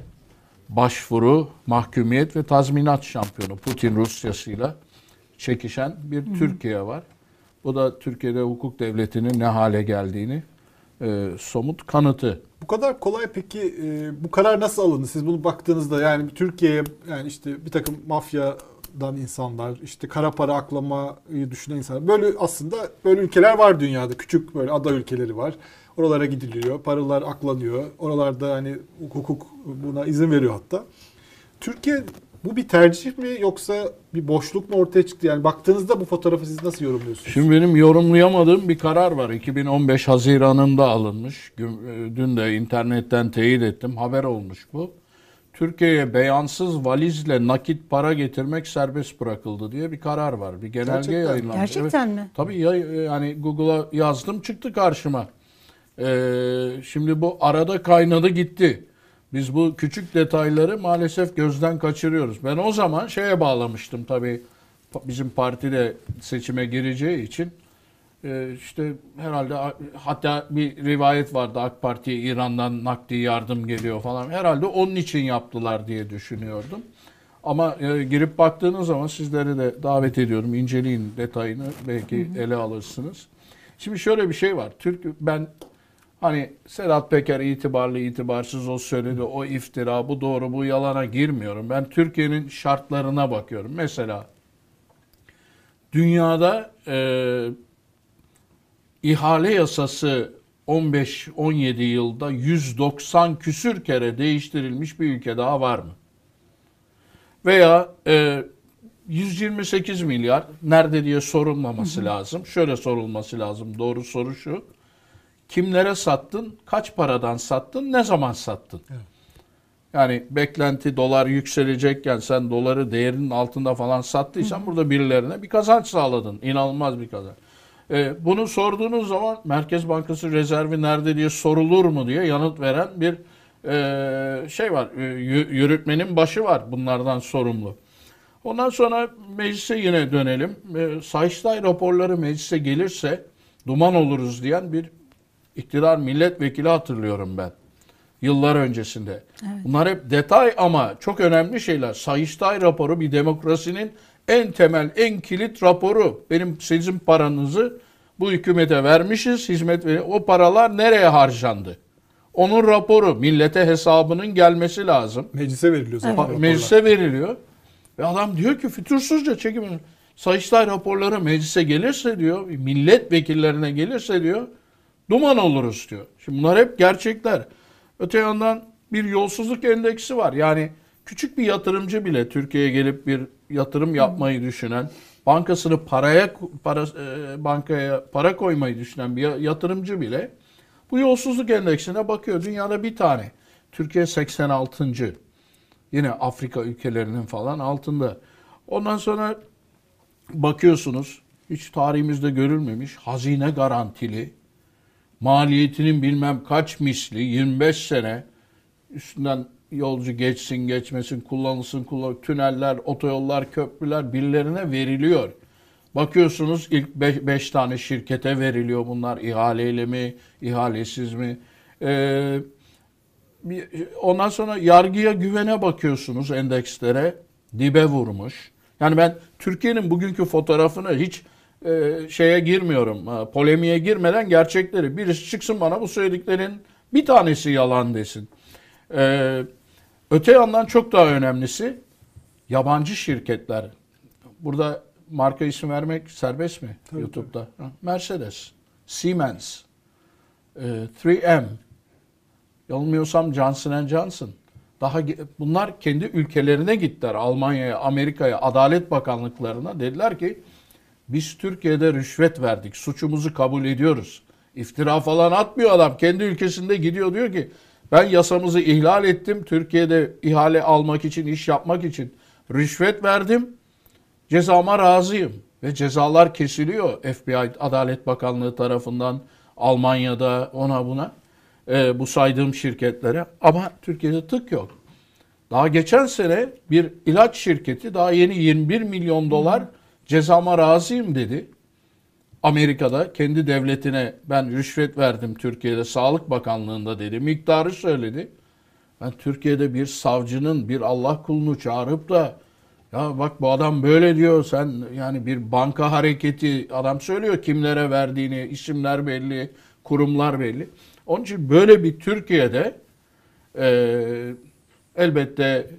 başvuru, mahkumiyet ve tazminat şampiyonu Putin Rusyası'yla çekişen bir Türkiye var. Bu da Türkiye'de hukuk devletinin ne hale geldiğini e, somut kanıtı.
Bu kadar kolay peki e, bu karar nasıl alındı? Siz bunu baktığınızda yani Türkiye'ye yani işte bir takım mafyadan insanlar, işte kara para aklamayı düşünen insanlar. Böyle aslında böyle ülkeler var dünyada. Küçük böyle ada ülkeleri var. Oralara gidiliyor, paralar aklanıyor. Oralarda hani hukuk buna izin veriyor hatta. Türkiye bu bir tercih mi yoksa bir boşluk mu ortaya çıktı? Yani baktığınızda bu fotoğrafı siz nasıl yorumluyorsunuz?
Şimdi benim yorumlayamadığım bir karar var. 2015 Haziran'ında alınmış. E, Dün de internetten teyit ettim. Haber olmuş bu. Türkiye'ye beyansız valizle nakit para getirmek serbest bırakıldı diye bir karar var. Bir genelge
Gerçekten
yayınlanmış.
Gerçekten mi?
Tabii ya, yani Google'a yazdım çıktı karşıma. Ee, şimdi bu arada kaynadı gitti. Biz bu küçük detayları maalesef gözden kaçırıyoruz. Ben o zaman şeye bağlamıştım tabii bizim parti de seçime gireceği için e, işte herhalde hatta bir rivayet vardı AK Parti'ye İran'dan nakdi yardım geliyor falan. Herhalde onun için yaptılar diye düşünüyordum. Ama e, girip baktığınız zaman sizleri de davet ediyorum. inceleyin detayını belki ele alırsınız. Şimdi şöyle bir şey var. Türk ben hani Sedat Peker itibarlı itibarsız o söyledi o iftira bu doğru bu yalana girmiyorum. Ben Türkiye'nin şartlarına bakıyorum. Mesela dünyada e, ihale yasası 15-17 yılda 190 küsür kere değiştirilmiş bir ülke daha var mı? Veya e, 128 milyar nerede diye sorulmaması lazım. Şöyle sorulması lazım. Doğru soru şu. Kimlere sattın? Kaç paradan sattın? Ne zaman sattın? Yani beklenti dolar yükselecekken sen doları değerinin altında falan sattıysan burada birilerine bir kazanç sağladın. İnanılmaz bir kazanç. Ee, bunu sorduğunuz zaman Merkez Bankası rezervi nerede diye sorulur mu diye yanıt veren bir e, şey var. E, yü- yürütmenin başı var bunlardan sorumlu. Ondan sonra meclise yine dönelim. E, Sayıştay raporları meclise gelirse duman oluruz diyen bir iktidar milletvekili hatırlıyorum ben. Yıllar öncesinde. Bunlar hep detay ama çok önemli şeyler. Sayıştay raporu bir demokrasinin en temel, en kilit raporu. Benim sizin paranızı bu hükümete vermişiz, hizmet ver. O paralar nereye harcandı? Onun raporu, millete hesabının gelmesi lazım.
Meclise veriliyor zaten raporlar.
Meclise veriliyor. Ve adam diyor ki fütursuzca çekim. Sayıştay raporları meclise gelirse diyor, milletvekillerine gelirse diyor, duman oluruz diyor. Şimdi bunlar hep gerçekler. Öte yandan bir yolsuzluk endeksi var. Yani küçük bir yatırımcı bile Türkiye'ye gelip bir yatırım yapmayı düşünen, bankasını paraya para e, bankaya para koymayı düşünen bir yatırımcı bile bu yolsuzluk endeksine bakıyor. Dünyada bir tane. Türkiye 86. Yine Afrika ülkelerinin falan altında. Ondan sonra bakıyorsunuz hiç tarihimizde görülmemiş hazine garantili maliyetinin bilmem kaç misli 25 sene üstünden yolcu geçsin geçmesin kullanılsın kullan tüneller otoyollar köprüler birilerine veriliyor. Bakıyorsunuz ilk 5 tane şirkete veriliyor bunlar ihaleyle mi ihalesiz mi? Ee, ondan sonra yargıya güvene bakıyorsunuz endekslere dibe vurmuş. Yani ben Türkiye'nin bugünkü fotoğrafını hiç e, şeye girmiyorum, ha, polemiğe girmeden gerçekleri. Birisi çıksın bana bu söylediklerin bir tanesi yalan desin. Ee, öte yandan çok daha önemlisi yabancı şirketler. Burada marka isim vermek serbest mi YouTube'da? Ha, Mercedes, Siemens, e, 3M, yanılmıyorsam Johnson Johnson. Daha bunlar kendi ülkelerine gittiler. Almanya'ya, Amerika'ya, Adalet Bakanlıklarına dediler ki biz Türkiye'de rüşvet verdik. Suçumuzu kabul ediyoruz. İftira falan atmıyor adam. Kendi ülkesinde gidiyor diyor ki ben yasamızı ihlal ettim. Türkiye'de ihale almak için, iş yapmak için rüşvet verdim. Cezama razıyım. Ve cezalar kesiliyor FBI Adalet Bakanlığı tarafından Almanya'da ona buna e, bu saydığım şirketlere. Ama Türkiye'de tık yok. Daha geçen sene bir ilaç şirketi daha yeni 21 milyon dolar cezama razıyım dedi. Amerika'da kendi devletine ben rüşvet verdim Türkiye'de Sağlık Bakanlığı'nda dedi. Miktarı söyledi. Ben Türkiye'de bir savcının bir Allah kulunu çağırıp da ya bak bu adam böyle diyor sen yani bir banka hareketi adam söylüyor kimlere verdiğini isimler belli kurumlar belli. Onun için böyle bir Türkiye'de e, elbette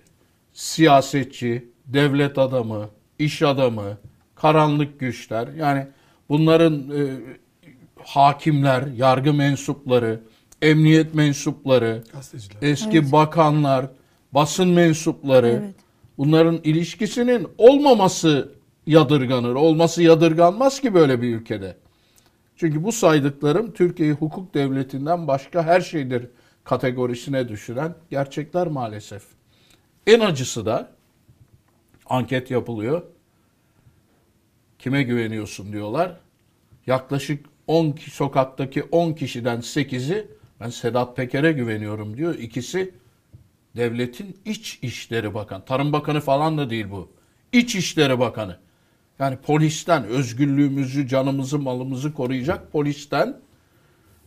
siyasetçi, devlet adamı, iş adamı, karanlık güçler yani bunların e, hakimler, yargı mensupları, emniyet mensupları,
Gazeteciler.
eski
Evet.
bakanlar, basın mensupları
Evet.
bunların ilişkisinin olmaması yadırganır. Olması yadırganmaz ki böyle bir ülkede. Çünkü bu saydıklarım Türkiye'yi hukuk devletinden başka her şeydir kategorisine düşüren gerçekler maalesef. En acısı da anket yapılıyor. Kime güveniyorsun diyorlar. Yaklaşık 10 ki- sokaktaki 10 kişiden 8'i ben Sedat Peker'e güveniyorum diyor. İkisi devletin iç işleri bakan. Tarım Bakanı falan da değil bu. İç işleri bakanı. Yani polisten özgürlüğümüzü, canımızı, malımızı koruyacak polisten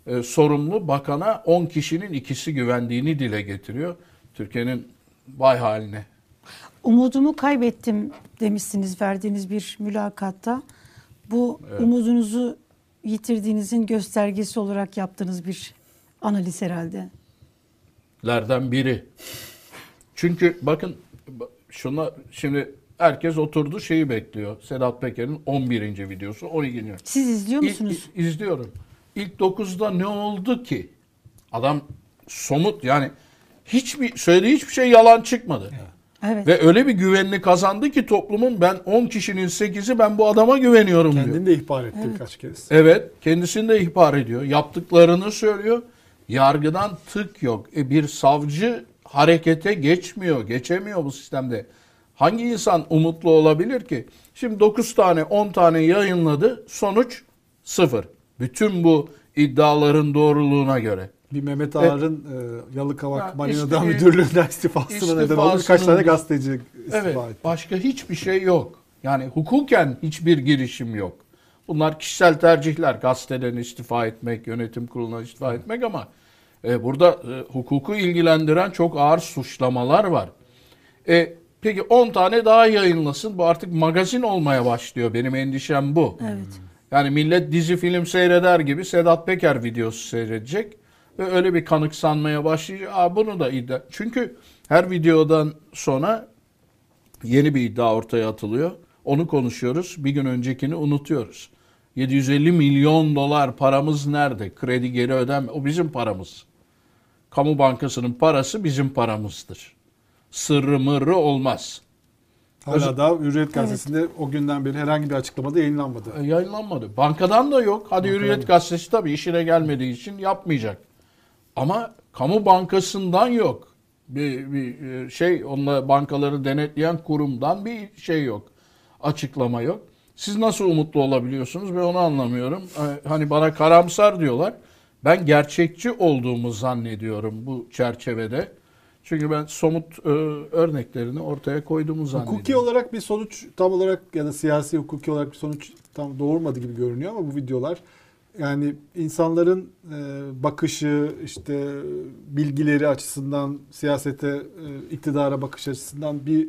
e, sorumlu bakana 10 kişinin ikisi güvendiğini dile getiriyor. Türkiye'nin vay haline.
Umudumu kaybettim demişsiniz verdiğiniz bir mülakatta. Bu umudunuzu yitirdiğinizin göstergesi olarak yaptığınız bir analiz herhalde.
lerden biri. Çünkü bakın şuna şimdi herkes oturdu şeyi bekliyor. Sedat Peker'in 11. videosu 12.
Siz izliyor
İlk-
musunuz?
iz- izliyorum. İlk 9'da ne oldu ki? Adam somut yani hiçbir söylediği hiçbir şey yalan çıkmadı.
Evet.
Ve öyle bir güvenini kazandı ki toplumun ben 10 kişinin 8'i ben bu adama güveniyorum diyor.
Kendini de ihbar etti birkaç kez.
Evet, kendisini de ihbar ediyor. Yaptıklarını söylüyor. Yargıdan tık yok. E bir savcı harekete geçmiyor, geçemiyor bu sistemde. Hangi insan umutlu olabilir ki? Şimdi 9 tane, 10 tane yayınladı. Sonuç sıfır. Bütün bu iddiaların doğruluğuna göre.
Bir Mehmet Ağar'ın e, Yalıkavak
Ha,
Marina'dan
işte-
müdürlüğünden istifasına neden oldu. Birkaç tane gazeteci istifa
Evet,
etti.
başka hiçbir şey yok. Yani hukuken hiçbir girişim yok. Bunlar kişisel tercihler. Gazeteden istifa etmek, yönetim kuruluna istifa etmek ama e, burada e, hukuku ilgilendiren çok ağır suçlamalar var. E, peki 10 tane daha yayınlasın. Bu artık magazin olmaya başlıyor. Benim endişem bu.
Evet.
Yani millet dizi film seyreder gibi Sedat Peker videosu seyredecek ve öyle bir kanıksanmaya başlayacak. Aa, bunu da iddia. Çünkü her videodan sonra yeni bir iddia ortaya atılıyor. Onu konuşuyoruz. Bir gün öncekini unutuyoruz. 750 milyon dolar paramız nerede? Kredi geri ödem. O bizim paramız. Kamu bankasının parası bizim paramızdır. Sırrı mırrı olmaz.
Hala da Hürriyet Gazetesi'nde o günden beri herhangi bir açıklamada yayınlanmadı.
E, Yayınlanmadı. Bankadan da yok. Hadi
Bankadan
Hürriyet. Gazetesi tabii işine gelmediği için yapmayacak. Ama kamu bankasından yok. Bir, bir e, şey onunla bankaları denetleyen kurumdan bir şey yok. Açıklama yok. Siz nasıl umutlu olabiliyorsunuz ben onu anlamıyorum. E, Hani bana karamsar diyorlar. Ben gerçekçi olduğumu zannediyorum bu çerçevede. Çünkü ben somut e, örneklerini ortaya koyduğumu zannediyorum.
Hukuki olarak bir sonuç tam olarak ya da siyasi hukuki olarak bir sonuç tam doğurmadı gibi görünüyor ama bu videolar yani insanların e, bakışı işte bilgileri açısından siyasete e, iktidara bakış açısından bir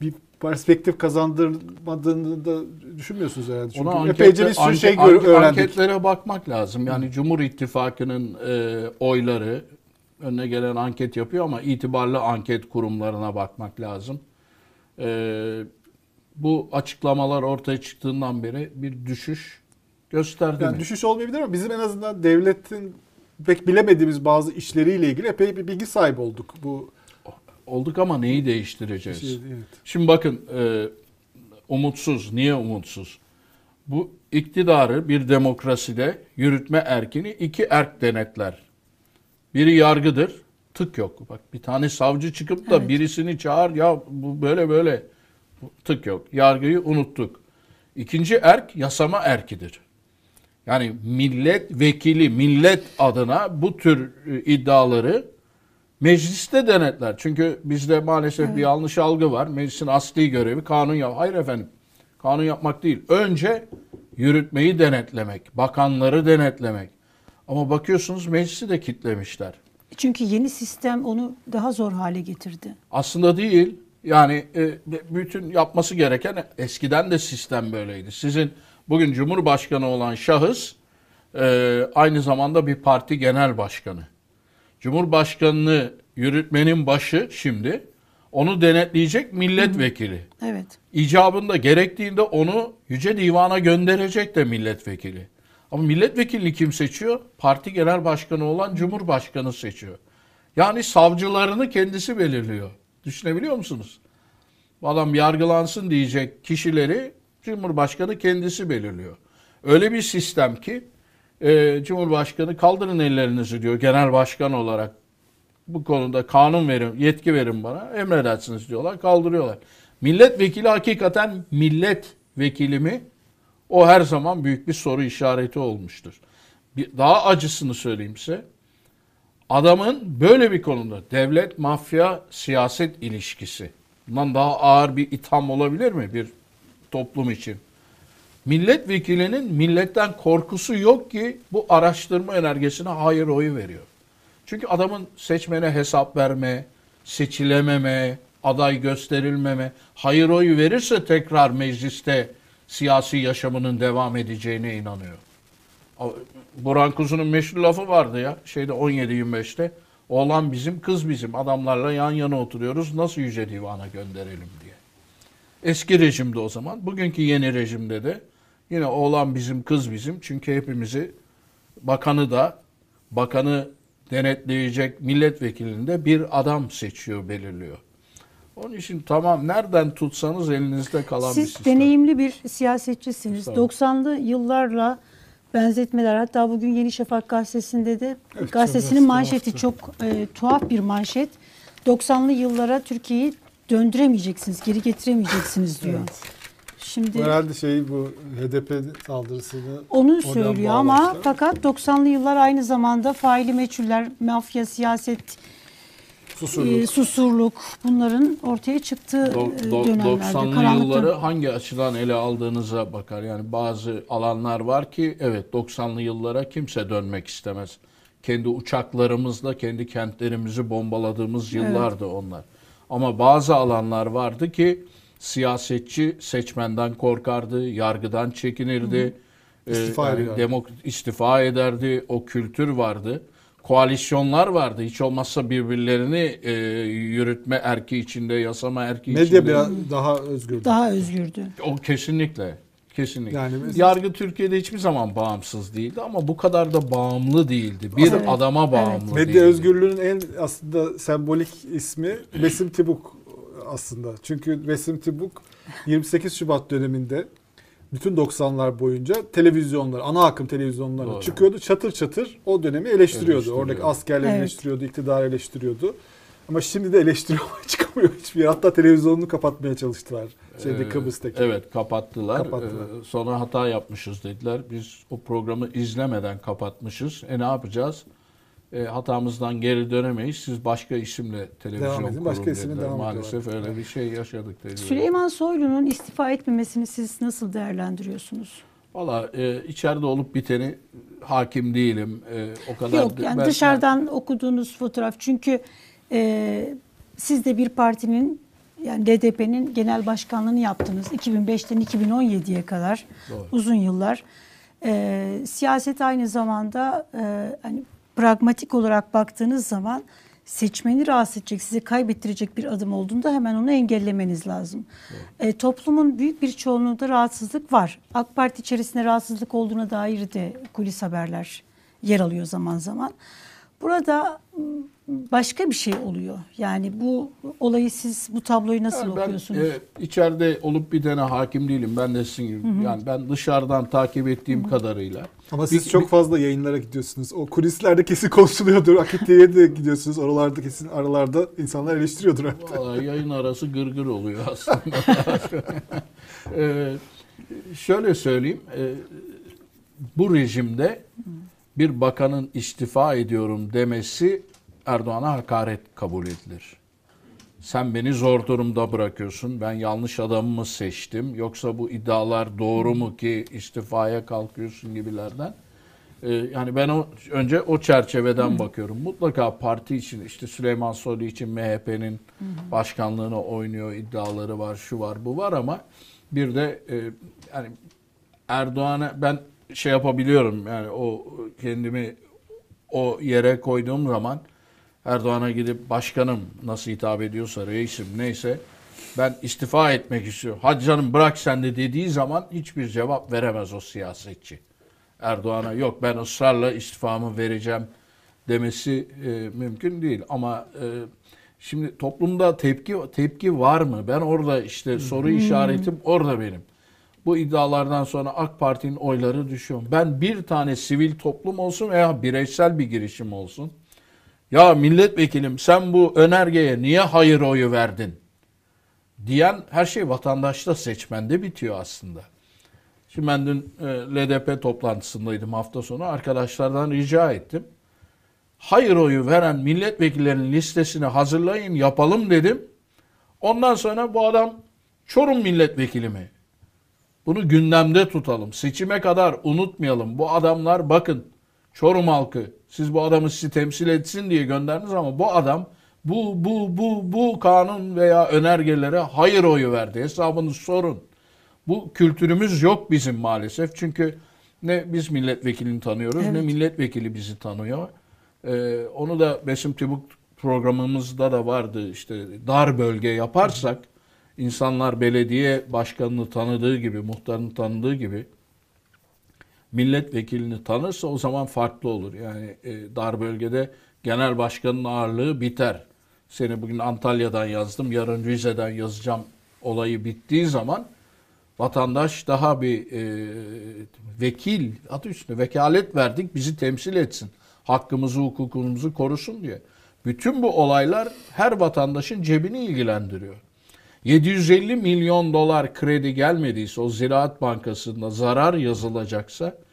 bir perspektif kazandırmadığını da düşünmüyorsunuz herhalde. Çünkü
Ona
epeyce bir sürü
anket-
şey
anket-
öğrendik.
Anketlere bakmak lazım. Yani Cumhur İttifakı'nın e, oyları önüne gelen anket yapıyor ama itibarlı anket kurumlarına bakmak lazım. E, bu açıklamalar ortaya çıktığından beri bir düşüş gösterdi
Yani
mi?
düşüş olmayabilir ama bizim en azından devletin pek bilemediğimiz bazı işleriyle ilgili epey bir bilgi sahibi olduk. Bu
Olduk ama neyi değiştireceğiz?
şey, evet.
Şimdi bakın e, umutsuz. Niye umutsuz? bu iktidarı bir demokraside yürütme erkini iki erk denetler. Biri yargıdır. Tık yok. Bak bir tane savcı çıkıp da
Evet.
birisini çağır ya bu böyle böyle. Tık yok. Yargıyı unuttuk. İkinci erk yasama erkidir. Yani millet vekili, millet adına bu tür e, iddiaları mecliste denetler. Çünkü bizde maalesef bir yanlış algı var. Meclisin asli görevi kanun yap. Hayır efendim. Kanun yapmak değil. Önce yürütmeyi denetlemek, bakanları denetlemek. Ama bakıyorsunuz meclisi de kitlemişler.
Çünkü yeni sistem onu daha zor hale getirdi.
Aslında değil. Yani e, bütün yapması gereken eskiden de sistem böyleydi. Sizin bugün Cumhurbaşkanı olan şahıs e, aynı zamanda bir parti genel başkanı. Cumhurbaşkanını yürütmenin başı şimdi onu denetleyecek milletvekili.
Evet.
İcabında gerektiğinde onu Yüce Divan'a gönderecek de milletvekili. Ama milletvekilini kim seçiyor? Parti genel başkanı olan Cumhurbaşkanı seçiyor. Yani savcılarını kendisi belirliyor. Düşünebiliyor musunuz? Bu adam yargılansın diyecek kişileri Cumhurbaşkanı kendisi belirliyor. Öyle bir sistem ki e, Cumhurbaşkanı kaldırın ellerinizi diyor genel başkan olarak. Bu konuda kanun verin, yetki verin bana, emredersiniz diyorlar, kaldırıyorlar. Milletvekili hakikaten milletvekili mi? O her zaman büyük bir soru işareti olmuştur. Bir, daha acısını söyleyeyim size. Adamın böyle bir konuda devlet, mafya, siyaset ilişkisi. Bundan daha ağır bir itham olabilir mi bir toplum için? Milletvekilinin milletten korkusu yok ki bu araştırma önergesine hayır oyu veriyor. Çünkü adamın seçmene hesap verme, seçilememe, aday gösterilmeme, hayır oyu verirse tekrar mecliste siyasi yaşamının devam edeceğine inanıyor. Burhan Kuzu'nun meşhur lafı vardı ya şeyde 17-25'te. Oğlan bizim, kız bizim. Adamlarla yan yana oturuyoruz. Nasıl Yüce Divan'a gönderelim diye. Eski rejimde o zaman. Bugünkü yeni rejimde de yine oğlan bizim, kız bizim. Çünkü hepimizi bakanı da bakanı denetleyecek milletvekilini de bir adam seçiyor, belirliyor. Onun için tamam nereden tutsanız elinizde kalan bir
Siz
sistem.
deneyimli bir siyasetçisiniz.
Estağfurullah.
90'lı yıllarla benzetmeler hatta bugün Yeni Şafak gazetesinde de
Evet,
gazetesinin manşeti
tuhaftı.
çok e, tuhaf bir manşet. 90'lı yıllara Türkiye'yi döndüremeyeceksiniz, geri getiremeyeceksiniz diyor.
Evet.
Şimdi
Herhalde şey bu HDP saldırısını
onu söylüyor ama
bağlamışlar.
fakat 90'lı yıllar aynı zamanda faili meçhuller, mafya, siyaset,
Susurluk.
e, susurluk bunların ortaya çıktığı
Do-
e,
do-
dönemlerde.
90'lı
karanlık
yılları hangi açıdan ele aldığınıza bakar. Yani bazı alanlar var ki evet 90'lı yıllara kimse dönmek istemez. Kendi uçaklarımızla kendi kentlerimizi bombaladığımız yıllardı onlar. Ama bazı alanlar vardı ki siyasetçi seçmenden korkardı, yargıdan çekinirdi. Ee,
İstifa
yani
ederdi.
demok- istifa ederdi. O kültür vardı. Koalisyonlar vardı. Hiç olmazsa birbirlerini e, yürütme erki içinde, yasama erki içinde.
Medya biraz daha özgür.
daha özgürdü.
O kesinlikle. Kesinlikle.
Yani biz-
Yargı Türkiye'de hiçbir zaman bağımsız değildi ama bu kadar da bağımlı değildi. Bir
Evet,
adama bağımlı
Medya
değildi.
özgürlüğünün en aslında sembolik ismi Besim Tibuk aslında. Çünkü Besim Tibuk 28 Şubat döneminde bütün 90'lar boyunca televizyonlar, ana akım televizyonlarına
Doğru.
çıkıyordu. Çatır çatır o dönemi eleştiriyordu.
Eleştiriyor.
Oradaki askerleri
Evet.
eleştiriyordu, iktidarı eleştiriyordu. Ama şimdi de eleştiriyor ama çıkamıyor hiçbir yer. Hatta televizyonunu kapatmaya çalıştılar. Şeyde
Ee,
Kıbrıs'taki.
Evet kapattılar.
Kapattılar.
Ee, sonra hata yapmışız dediler. Biz o programı izlemeden kapatmışız. E ne yapacağız? E, hatamızdan geri dönemeyiz. Siz başka isimle televizyon
Devam edin,
kurun
başka isimle devam
Maalesef
ediyorlar.
öyle bir şey yaşadık. dediler.
Süleyman Soylu'nun istifa etmemesini siz nasıl değerlendiriyorsunuz?
Valla e, içeride olup biteni hakim değilim. E, o kadar
Yok yani
ben-
dışarıdan okuduğunuz fotoğraf çünkü e, siz de bir partinin yani DDP'nin genel başkanlığını yaptınız 2005'ten 2017'ye kadar
Doğru.
uzun yıllar. E, siyaset aynı zamanda e, hani pragmatik olarak baktığınız zaman seçmeni rahatsız edecek, sizi kaybettirecek bir adım olduğunda hemen onu engellemeniz lazım. E, toplumun büyük bir çoğunluğunda rahatsızlık var. AK Parti içerisinde rahatsızlık olduğuna dair de kulis haberler yer alıyor zaman zaman. Burada başka bir şey oluyor. Yani bu olayı siz bu tabloyu nasıl
Yani ben
okuyorsunuz?
e, içeride olup bitene hakim değilim. Ben de sizin gibi. Yani ben dışarıdan takip ettiğim kadarıyla.
Ama siz
Bir-
çok
bir-
fazla yayınlara gidiyorsunuz. O kulislerde kesin konuşuluyordur. Akitli'ye de gidiyorsunuz. Oralarda kesin aralarda insanlar eleştiriyordur. hatta.
Vallahi yayın arası gırgır oluyor aslında. Ee, şöyle söyleyeyim. e, bu rejimde bir bakanın istifa ediyorum demesi Erdoğan'a hakaret kabul edilir. Sen beni zor durumda bırakıyorsun. Ben yanlış adamı mı seçtim? Yoksa bu iddialar doğru mu ki istifaya kalkıyorsun gibilerden. Ee, yani ben o önce o çerçeveden bakıyorum. Mutlaka parti için işte Süleyman Soylu için MHP'nin başkanlığına oynuyor iddiaları var, şu var, bu var ama bir de e, yani Erdoğan'a ben şey yapabiliyorum yani o kendimi o yere koyduğum zaman Erdoğan'a gidip başkanım nasıl hitap ediyorsa reisim neyse ben istifa etmek istiyorum. Hadi canım bırak sen de dediği zaman hiçbir cevap veremez o siyasetçi. Erdoğan'a yok ben ısrarla istifamı vereceğim demesi e, mümkün değil. Ama e, şimdi toplumda tepki tepki var mı? Ben orada işte soru işaretim orada benim. Bu iddialardan sonra AK Parti'nin oyları düşüyor. Ben bir tane sivil toplum olsun veya bireysel bir girişim olsun. Ya milletvekиlim sen bu önergeye niye hayır oyu verdin? Diyen her şey vatandaşta seçmende bitiyor aslında. Şimdi ben dün e, LDP toplantısındaydım hafta sonu. Arkadaşlardan rica ettim. Hayır oyu veren milletvekillerinin listesini hazırlayın yapalım dedim. Ondan sonra bu adam Çorum milletvekili mi? Bunu gündemde tutalım. Seçime kadar unutmayalım. Bu adamlar bakın Çorum halkı siz bu adamı sizi temsil etsin diye gönderdiniz ama bu adam bu bu bu bu kanun veya önergelere hayır oyu verdi. Hesabını sorun. Bu kültürümüz yok bizim maalesef. Çünkü ne biz milletvekilini tanıyoruz ne
Evet.
milletvekili bizi tanıyor. Ee, onu da Besim Tibuk programımızda da vardı. İşte dar bölge yaparsak insanlar belediye başkanını tanıdığı gibi, muhtarını tanıdığı gibi milletvekilini tanırsa o zaman farklı olur. Yani e, dar bölgede genel başkanın ağırlığı biter. Seni bugün Antalya'dan yazdım, yarın Rize'den yazacağım olayı bittiği zaman vatandaş daha bir e, vekil adı üstünde vekalet verdik bizi temsil etsin. Hakkımızı, hukukumuzu korusun diye. Bütün bu olaylar her vatandaşın cebini ilgilendiriyor. 750 milyon dolar kredi gelmediyse o Ziraat Bankası'nda zarar yazılacaksa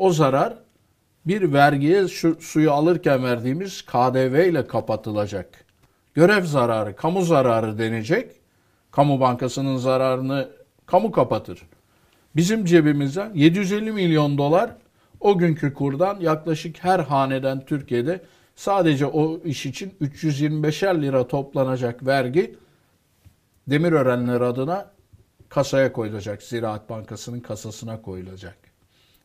o zarar bir vergiye şu suyu alırken verdiğimiz KDV ile kapatılacak. Görev zararı, kamu zararı denecek. Kamu bankasının zararını kamu kapatır. Bizim cebimizden 750 milyon dolar o günkü kurdan yaklaşık her haneden Türkiye'de sadece o iş için 325'er lira toplanacak vergi Demirörenler adına kasaya koyulacak. Ziraat Bankası'nın kasasına koyulacak.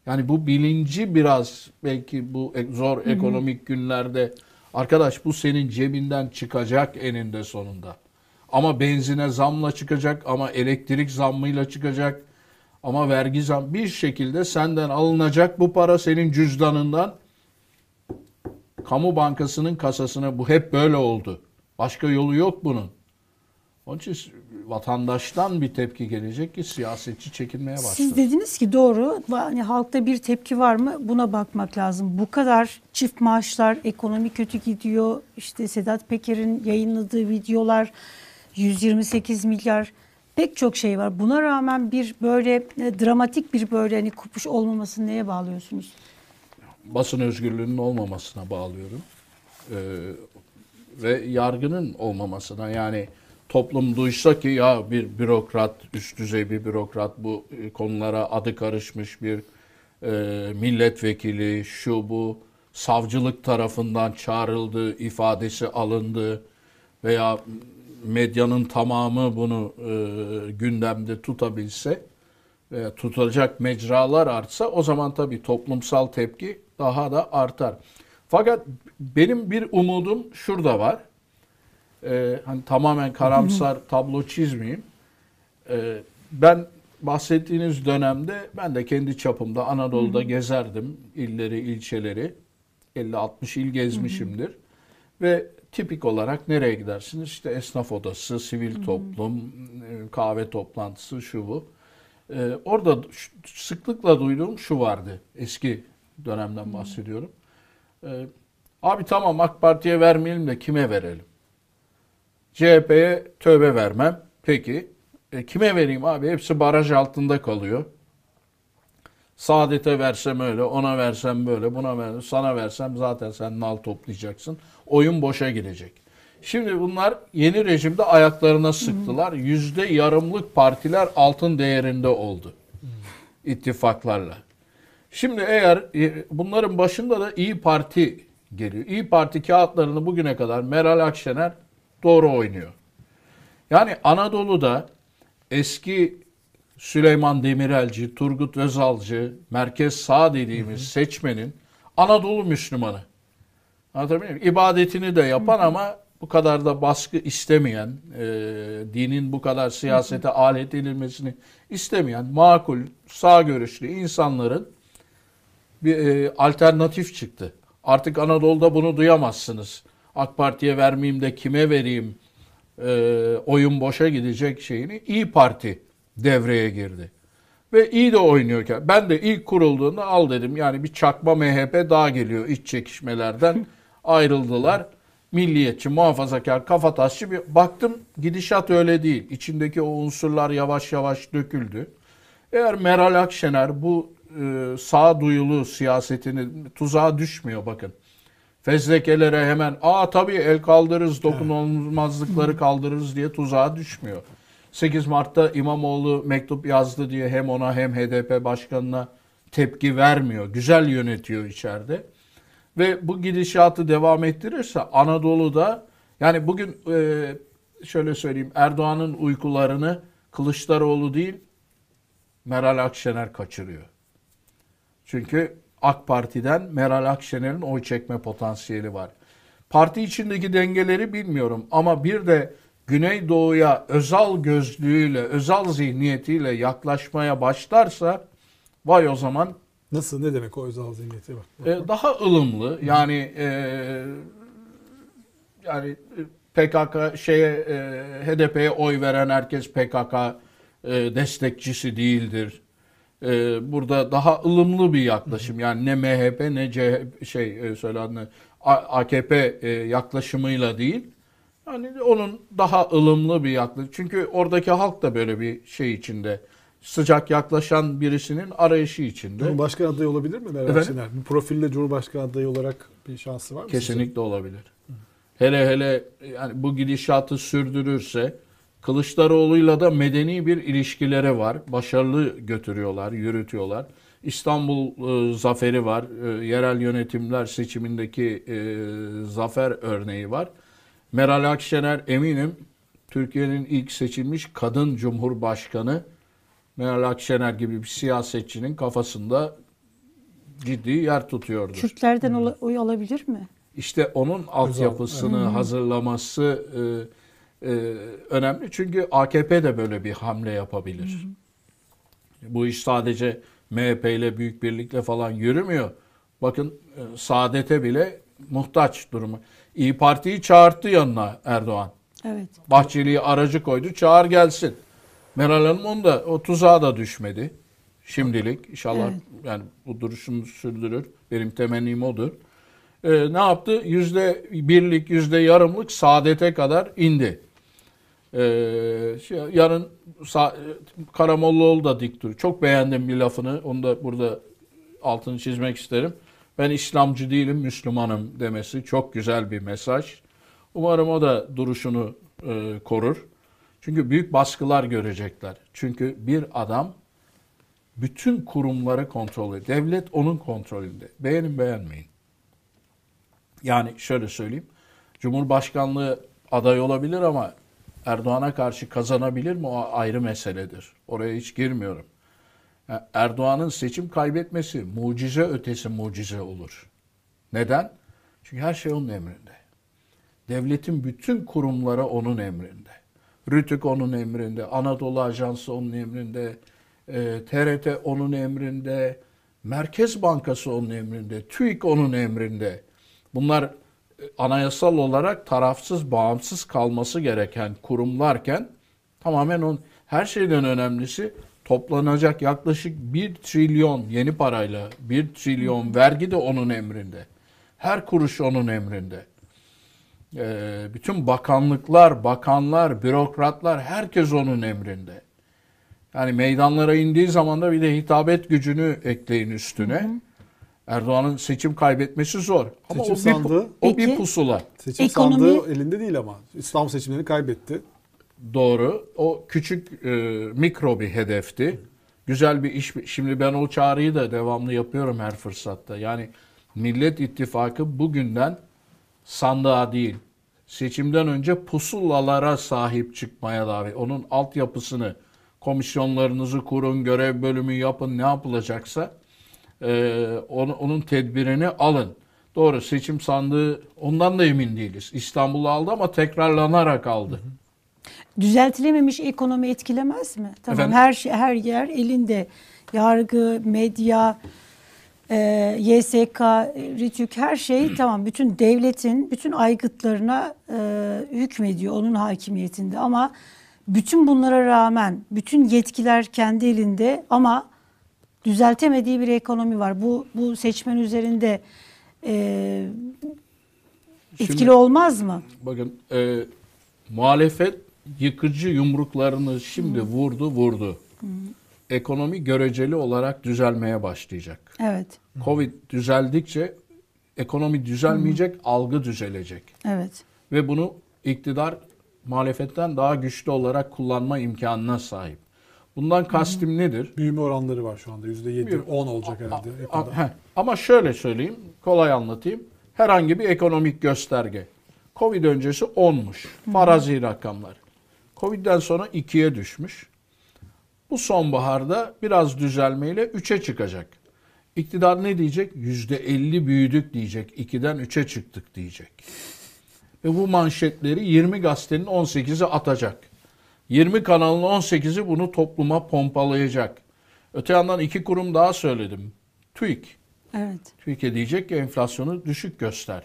Yani bu bilinci biraz belki bu e- zor ekonomik günlerde arkadaş bu senin cebinden çıkacak eninde sonunda. Ama benzine zamla çıkacak ama elektrik zammıyla çıkacak ama vergi zam bir şekilde senden alınacak bu para senin cüzdanından kamu bankasının kasasına bu hep böyle oldu. Başka yolu yok bunun. Onun için vatandaştan bir tepki gelecek ki siyasetçi çekinmeye başlar.
Siz dediniz ki doğru. Hani halkta bir tepki var mı? Buna bakmak lazım. Bu kadar çift maaşlar, ekonomi kötü gidiyor. İşte Sedat Peker'in yayınladığı videolar 128 milyar pek çok şey var. Buna rağmen bir böyle e, dramatik bir böyle hani kupuş olmamasını neye bağlıyorsunuz?
basın özgürlüğünün olmamasına bağlıyorum. Ee, ve yargının olmamasına yani toplum duysa ki ya bir bürokrat, üst düzey bir bürokrat bu e, konulara adı karışmış bir e, milletvekili, şu bu savcılık tarafından çağrıldı, ifadesi alındı veya medyanın tamamı bunu e, gündemde tutabilse veya tutacak mecralar artsa o zaman tabii toplumsal tepki daha da artar. Fakat benim bir umudum şurada var. Ee, hani tamamen karamsar tablo çizmeyeyim. Ee, ben bahsettiğiniz dönemde ben de kendi çapımda Anadolu'da gezerdim illeri, ilçeleri. 50-60 il gezmişimdir. Ve tipik olarak nereye gidersiniz? İşte esnaf odası, sivil toplum, e, kahve toplantısı, şu bu. Ee, orada sıklıkla duyduğum şu vardı. Eski dönemden bahsediyorum. Ee, abi tamam AK Parti'ye vermeyelim de kime verelim? CHP'ye tövbe vermem. Peki. E, kime vereyim abi? Hepsi baraj altında kalıyor. Saadet'e versem öyle, ona versem böyle, buna versem, sana versem zaten sen nal toplayacaksın. Oyun boşa gidecek. Şimdi bunlar yeni rejimde ayaklarına sıktılar. Yüzde yarımlık partiler altın değerinde oldu. ittifaklarla. Şimdi eğer e, bunların başında da İyi Parti geliyor. İyi Parti kağıtlarını bugüne kadar Meral Akşener doğru oynuyor. Yani Anadolu'da eski Süleyman Demirelci, Turgut Özalcı, merkez sağ dediğimiz seçmenin Anadolu Müslümanı. Anlatabiliyor muyum? İbadetini de yapan ama bu kadar da baskı istemeyen, e, dinin bu kadar siyasete alet edilmesini istemeyen makul, sağ görüşlü insanların bir e, alternatif çıktı. Artık Anadolu'da bunu duyamazsınız. AK Parti'ye vermeyeyim de kime vereyim e, oyun boşa gidecek şeyini İyi Parti devreye girdi. Ve iyi de oynuyorken ben de ilk kurulduğunda al dedim yani bir çakma MHP daha geliyor iç çekişmelerden ayrıldılar. Milliyetçi, muhafazakar, kafatasçı bir baktım gidişat öyle değil. İçindeki o unsurlar yavaş yavaş döküldü. Eğer Meral Akşener bu e, sağduyulu siyasetini tuzağa düşmüyor bakın. Fezlekelere hemen aa tabii el kaldırırız, dokunulmazlıkları kaldırırız diye tuzağa düşmüyor. 8 Mart'ta İmamoğlu mektup yazdı diye hem ona hem HDP başkanına tepki vermiyor. Güzel yönetiyor içeride. Ve bu gidişatı devam ettirirse Anadolu'da yani bugün e, şöyle söyleyeyim Erdoğan'ın uykularını Kılıçdaroğlu değil Meral Akşener kaçırıyor. Çünkü AK Parti'den Meral Akşener'in oy çekme potansiyeli var. Parti içindeki dengeleri bilmiyorum ama bir de Güneydoğu'ya özel gözlüğüyle, özel zihniyetiyle yaklaşmaya başlarsa vay o zaman
Nasıl ne demek o özel zihniyeti var?
e, daha ılımlı yani e, yani PKK şeye e, HDP'ye oy veren herkes PKK e, destekçisi değildir. E, burada daha ılımlı bir yaklaşım yani ne MHP ne CHP şey e, söyle adını, A- AKP e, yaklaşımıyla değil. Yani onun daha ılımlı bir yaklaşım. Çünkü oradaki halk da böyle bir şey içinde. Sıcak yaklaşan birisinin arayışı içinde.
Cumhurbaşkanı adayı olabilir mi Meral? Akşener? Bu profille Cumhurbaşkanı adayı olarak bir şansı var mı?
Kesinlikle olabilir. Hele hele yani bu gidişatı sürdürürse Kılıçdaroğlu'yla da medeni bir ilişkileri var. Başarılı götürüyorlar, yürütüyorlar. İstanbul e, zaferi var. E, yerel yönetimler seçimindeki e, zafer örneği var. Meral Akşener eminim Türkiye'nin ilk seçilmiş kadın cumhurbaşkanı Meral Akşener gibi bir siyasetçinin kafasında ciddi yer tutuyordur.
Kürtlerden oy alabilir mi?
İşte onun altyapısını hazırlaması e, e, önemli. Çünkü AKP de böyle bir hamle yapabilir. Bu iş sadece MHP ile Büyük Birlik'le falan yürümüyor. Bakın e, Saadet'e bile muhtaç durumu. İyi Parti'yi çağırttı yanına Erdoğan.
Evet.
Bahçeli'yi aracı koydu. Çağır gelsin. Meral Hanım onda o tuzağa da düşmedi. Şimdilik inşallah
Evet.
yani bu duruşunu sürdürür. Benim temennim odur. Ee, ne yaptı? Yüzde birlik, yüzde yarımlık saadete kadar indi. Ee, şey, yarın Karamollaoğlu da dik duruyor. Çok beğendim bir lafını. Onu da burada altını çizmek isterim. Ben İslamcı değilim, Müslümanım demesi çok güzel bir mesaj. Umarım o da duruşunu e, korur. Çünkü büyük baskılar görecekler. Çünkü bir adam bütün kurumları kontrol ediyor. Devlet onun kontrolünde. Beğenin beğenmeyin. Yani şöyle söyleyeyim. Cumhurbaşkanlığı aday olabilir ama Erdoğan'a karşı kazanabilir mi o ayrı meseledir. Oraya hiç girmiyorum. Erdoğan'ın seçim kaybetmesi mucize ötesi mucize olur. Neden? Çünkü her şey onun emrinde. Devletin bütün kurumları onun emrinde. RÜTÜK onun emrinde, Anadolu Ajansı onun emrinde, e, TRT onun emrinde, Merkez Bankası onun emrinde, TÜİK onun emrinde. Bunlar anayasal olarak tarafsız, bağımsız kalması gereken kurumlarken tamamen on her şeyden önemlisi toplanacak yaklaşık 1 trilyon yeni parayla 1 trilyon vergi de onun emrinde. Her kuruş onun emrinde. Ee, bütün bakanlıklar, bakanlar, bürokratlar herkes onun emrinde. Yani meydanlara indiği zaman da bir de hitabet gücünü ekleyin üstüne. Erdoğan'ın seçim kaybetmesi zor. Ama
Seçim
o, bir,
sandığı-
o bir pusula.
Seçim
Ekonomi-
sandığı elinde değil ama. İstanbul seçimlerini kaybetti.
Doğru. O küçük e, mikro bir hedefti. Güzel bir iş. Şimdi ben o çağrıyı da devamlı yapıyorum her fırsatta. Yani Millet İttifakı bugünden sandığa değil, seçimden önce pusulalara sahip çıkmaya davet. Onun altyapısını, komisyonlarınızı kurun, görev bölümü yapın, ne yapılacaksa e, onu, onun tedbirini alın. Doğru seçim sandığı ondan da emin değiliz. İstanbul'u aldı ama tekrarlanarak aldı.
Düzeltilememiş ekonomi etkilemez mi? Tamam
Efendim?
her şey her yer elinde. Yargı, medya, e, YSK, RİTÜK her şey tamam bütün devletin bütün aygıtlarına e, hükmediyor onun hakimiyetinde ama bütün bunlara rağmen bütün yetkiler kendi elinde ama düzeltemediği bir ekonomi var. Bu bu seçmen üzerinde e, etkili
Şimdi-
olmaz mı?
Bakın e, muhalefet yıkıcı yumruklarını şimdi vurdu vurdu. Ekonomi göreceli olarak düzelmeye başlayacak.
Evet.
Covid düzeldikçe ekonomi düzelmeyecek, algı düzelecek.
Evet.
Ve bunu iktidar muhalefetten daha güçlü olarak kullanma imkanına sahip. Bundan kastım nedir?
Büyüme oranları var şu anda. %7,
Büyüme-
10 olacak herhalde.
A- heh, Ama şöyle söyleyeyim, kolay anlatayım. Herhangi bir ekonomik gösterge. Covid öncesi 10'muş. Farazi rakamlar. Covid'den sonra 2'ye düşmüş. Bu sonbaharda biraz düzelmeyle 3'e çıkacak. İktidar ne diyecek? %50 büyüdük diyecek. 2'den 3'e çıktık diyecek. Ve bu manşetleri 20 gazetenin 18'i atacak. 20 kanalın 18'i bunu topluma pompalayacak. Öte yandan iki kurum daha söyledim. TÜİK.
Evet.
TÜİK'e diyecek ki enflasyonu düşük göster.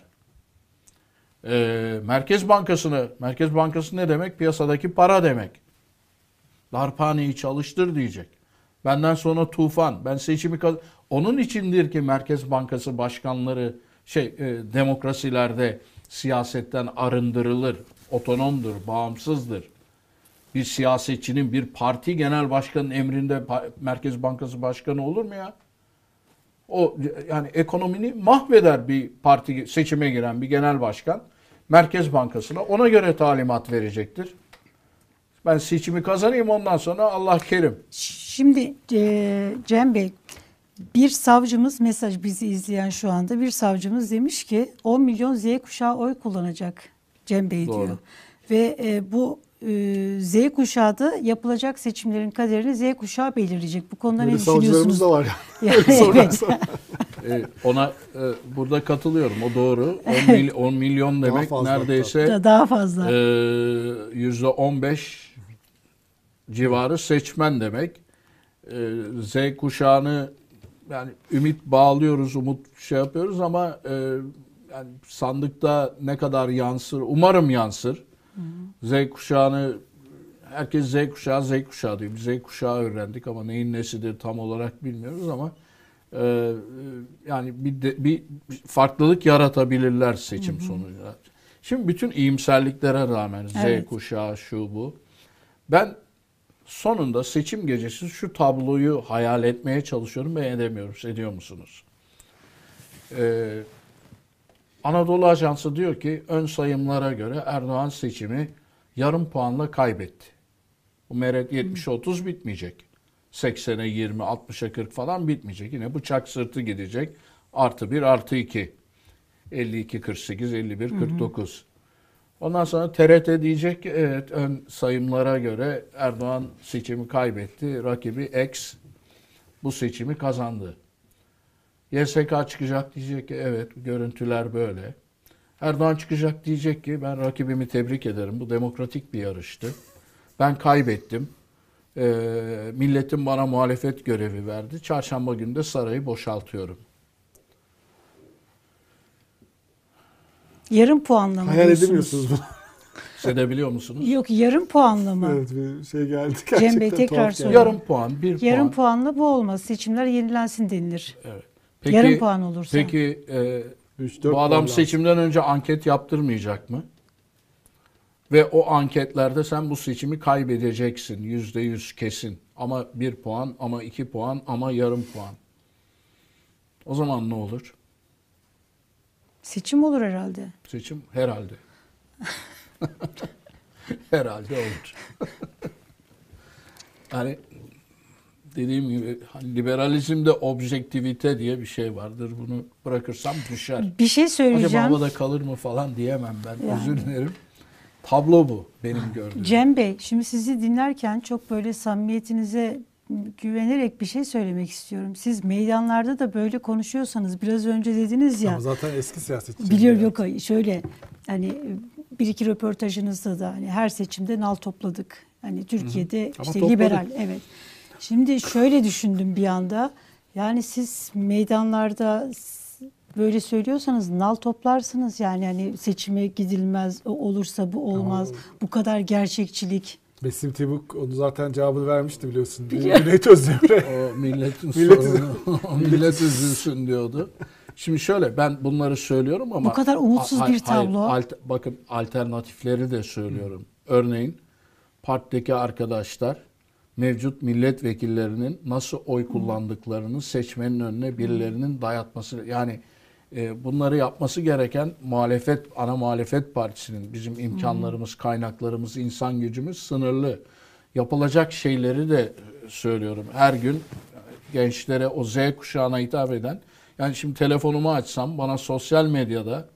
Ee, Merkez Bankası'nı, Merkez Bankası ne demek? Piyasadaki para demek. Darphaneyi çalıştır diyecek. Benden sonra tufan, ben seçimi. Onun içindir ki Merkez Bankası başkanları şey e, demokrasilerde siyasetten arındırılır, otonomdur, bağımsızdır. Bir siyasetçinin bir parti genel başkanının emrinde Merkez Bankası başkanı olur mu ya? O yani ekonomini mahveder bir parti seçime giren bir genel başkan Merkez Bankası'na ona göre talimat verecektir. Ben seçimi kazanayım ondan sonra Allah kerim.
Şimdi e, Cem Bey bir savcımız mesaj bizi izleyen şu anda bir savcımız demiş ki 10 milyon Z kuşağı oy kullanacak Cem Bey
Doğru.
diyor. Ve e, bu Z kuşağı da yapılacak seçimlerin kaderini Z kuşağı belirleyecek. Bu konuda
Böyle
ne düşünüyorsunuz?
da var.
Yani,
Öyle
evet.
Ee, ona e, burada katılıyorum. O doğru. 10, mil- 10 milyon
Daha
demek
fazla
neredeyse
Da- Daha fazla.
e, yüzde 15 civarı seçmen demek. E, Z kuşağını yani ümit bağlıyoruz, umut şey yapıyoruz ama e, yani sandıkta ne kadar yansır? Umarım yansır. Z kuşağını herkes Z kuşağı Z kuşağı diyor. Biz Z kuşağı öğrendik ama neyin nesidir tam olarak bilmiyoruz ama e, e, yani bir, de, bir farklılık yaratabilirler seçim sonucunda. Şimdi bütün iyimserliklere rağmen Z
Evet.
kuşağı şu bu. Ben sonunda seçim gecesi şu tabloyu hayal etmeye çalışıyorum ve edemiyorum. Ediyor musunuz? Ee, Anadolu Ajansı diyor ki ön sayımlara göre Erdoğan seçimi yarım puanla kaybetti. Bu meret 70-30 bitmeyecek. 80'e 20, 60'a 40 falan bitmeyecek. Yine bıçak sırtı gidecek. Artı 1, artı 2. 52, 48, 51, 49. Ondan sonra TRT diyecek ki evet ön sayımlara göre Erdoğan seçimi kaybetti. Rakibi X bu seçimi kazandı. YSK çıkacak diyecek ki evet görüntüler böyle. Erdoğan çıkacak diyecek ki ben rakibimi tebrik ederim. Bu demokratik bir yarıştı. Ben kaybettim. Ee, milletin bana muhalefet görevi verdi. Çarşamba günü de sarayı boşaltıyorum.
Yarım puanla mı
Hayal
diyorsunuz?
edemiyorsunuz bunu.
Hissedebiliyor musunuz?
Yok yarım puanla mı?
evet bir şey geldi.
Cem Bey,
Gerçekten
tekrar
tuhaf geldi.
söyle.
Yarım puan, bir
Yarım
puan.
puanla bu olmaz. Seçimler yenilensin denilir.
Evet. Peki,
Yarım puan olursa.
Peki e, bu adam seçimden önce anket yaptırmayacak mı? Ve o anketlerde sen bu seçimi kaybedeceksin. Yüzde yüz kesin. Ama bir puan, ama iki puan, ama yarım puan. O zaman ne olur?
Seçim olur herhalde.
Seçim herhalde. herhalde olur. yani dediğim gibi hani liberalizmde objektivite diye bir şey vardır. Bunu bırakırsam düşer.
Bir şey
Acaba
söyleyeceğim.
havada kalır mı falan diyemem ben.
Yani.
Özür dilerim. Tablo bu benim gördüğüm.
Cem Bey, şimdi sizi dinlerken çok böyle samimiyetinize güvenerek bir şey söylemek istiyorum. Siz meydanlarda da böyle konuşuyorsanız biraz önce dediniz ya.
Ama zaten eski siyasetçi.
Biliyorum yok hayır, şöyle hani bir iki röportajınızda da hani her seçimde nal topladık. Hani Türkiye'de
Ama
işte
topladık.
liberal evet. Şimdi şöyle düşündüm bir anda. Yani siz meydanlarda böyle söylüyorsanız nal toplarsınız yani hani seçime gidilmez olursa bu olmaz. Bu kadar gerçekçilik.
Besim Tibuk onu zaten cevabını vermişti biliyorsun. Cüneyt Özdemir.
O milletin
Millet-
sorunu. o millet üzülsün diyordu. Şimdi şöyle ben bunları söylüyorum ama
Bu kadar umutsuz bir
hayır,
tablo.
alt- bakın alternatifleri de söylüyorum. Örneğin partideki arkadaşlar mevcut milletvekillerinin nasıl oy kullandıklarını seçmenin önüne birilerinin dayatması yani e, bunları yapması gereken muhalefet ana muhalefet partisinin bizim imkanlarımız, kaynaklarımız, insan gücümüz sınırlı. Yapılacak şeyleri de söylüyorum. Her gün gençlere o Z kuşağına hitap eden yani şimdi telefonumu açsam bana sosyal medyada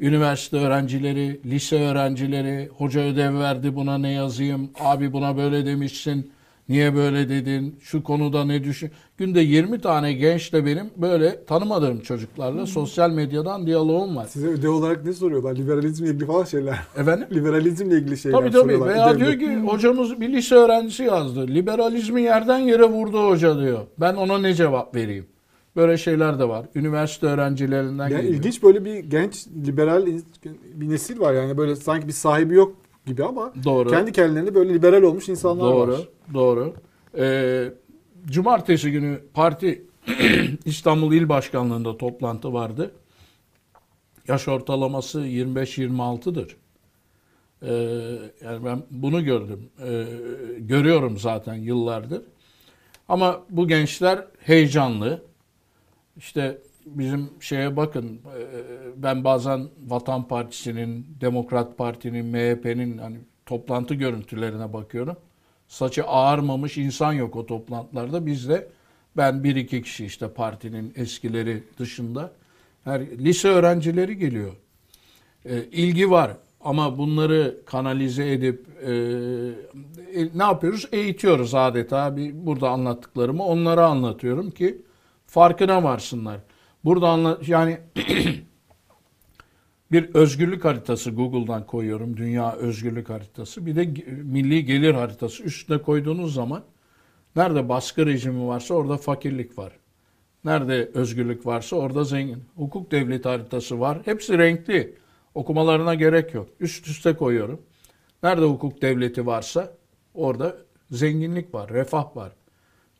üniversite öğrencileri, lise öğrencileri, hoca ödev verdi buna ne yazayım, abi buna böyle demişsin, niye böyle dedin, şu konuda ne düşün. Günde 20 tane gençle benim böyle tanımadığım çocuklarla sosyal medyadan diyaloğum var.
Size ödev olarak ne soruyorlar? Liberalizmle ilgili falan şeyler.
Efendim?
Liberalizmle ilgili şeyler
Tabii tabii.
soruyorlar.
Veya
ödevde.
diyor ki hocamız bir lise öğrencisi yazdı. Liberalizmi yerden yere vurdu hoca diyor. Ben ona ne cevap vereyim? Böyle şeyler de var. Üniversite öğrencilerinden
Yani
geliyor.
ilginç böyle bir genç liberal bir nesil var yani böyle sanki bir sahibi yok gibi ama
Doğru.
kendi kendilerine böyle liberal olmuş insanlar
Doğru,
var.
doğru. Ee, cumartesi günü parti İstanbul İl Başkanlığı'nda toplantı vardı. Yaş ortalaması 25-26'dır. Ee, yani ben bunu gördüm. Ee, görüyorum zaten yıllardır. Ama bu gençler heyecanlı. İşte bizim şeye bakın e, ben bazen Vatan Partisi'nin, Demokrat Parti'nin, MHP'nin hani toplantı görüntülerine bakıyorum. Saçı ağarmamış insan yok o toplantılarda. Bizde ben bir iki kişi işte partinin eskileri dışında her lise öğrencileri geliyor. E, ilgi var ama bunları kanalize edip e, e, ne yapıyoruz? Eğitiyoruz adeta. Bir, burada anlattıklarımı onlara anlatıyorum ki farkına varsınlar. Burada anla yani bir özgürlük haritası Google'dan koyuyorum. Dünya özgürlük haritası. Bir de milli gelir haritası. Üstüne koyduğunuz zaman nerede baskı rejimi varsa orada fakirlik var. Nerede özgürlük varsa orada zengin. Hukuk devleti haritası var. Hepsi renkli. Okumalarına gerek yok. Üst üste koyuyorum. Nerede hukuk devleti varsa orada zenginlik var, refah var.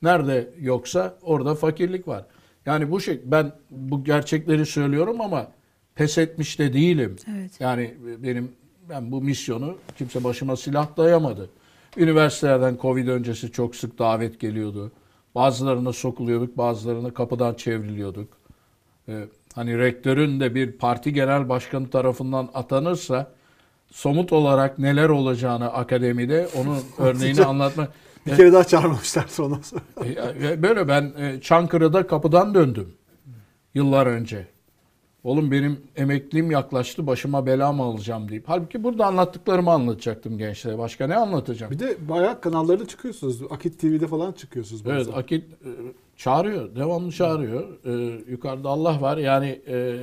Nerede yoksa orada fakirlik var. Yani bu şey ben bu gerçekleri söylüyorum ama pes etmiş de değilim.
Evet.
Yani benim ben bu misyonu kimse başıma silah dayamadı. Üniversitelerden Covid öncesi çok sık davet geliyordu. Bazılarına sokuluyorduk, bazılarına kapıdan çevriliyorduk. Ee, hani rektörün de bir parti genel başkanı tarafından atanırsa somut olarak neler olacağını akademide onun örneğini anlatma.
Bir kere daha çağırmamışlar sonra.
E, Böyle ben e, Çankırı'da kapıdan döndüm yıllar önce. Oğlum benim emekliliğim yaklaştı başıma bela mı alacağım deyip. Halbuki burada anlattıklarımı anlatacaktım gençlere. Başka ne anlatacağım?
Bir de bayağı kanallarda çıkıyorsunuz. Akit TV'de falan çıkıyorsunuz. bazen.
Evet Akit e, çağırıyor. Devamlı çağırıyor. E, yukarıda Allah var. Yani e,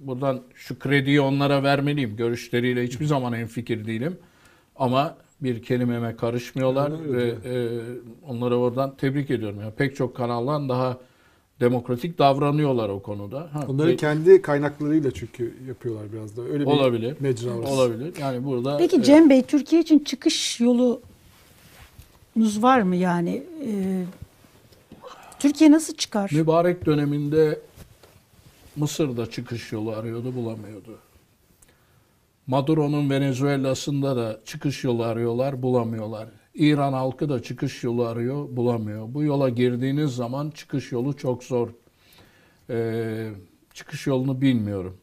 buradan şu krediyi onlara vermeliyim. Görüşleriyle hiçbir zaman en fikir değilim. Ama bir kelimeme karışmıyorlar
Yani
ve e, onları oradan tebrik ediyorum. Yani pek çok kanaldan daha demokratik davranıyorlar o konuda. Ha,
Onları
ve-
kendi kaynaklarıyla çünkü yapıyorlar biraz da. Öyle bir
olabilir.
mecra var.
Olabilir. Yani burada
Peki
e,
Cem Bey Türkiye için çıkış yolunuz var mı yani? E, Türkiye nasıl çıkar?
Mübarek döneminde Mısır'da çıkış yolu arıyordu, bulamıyordu. Maduro'nun Venezuela'sında da çıkış yolu arıyorlar, bulamıyorlar. İran halkı da çıkış yolu arıyor, bulamıyor. Bu yola girdiğiniz zaman çıkış yolu çok zor. Ee, çıkış yolunu bilmiyorum.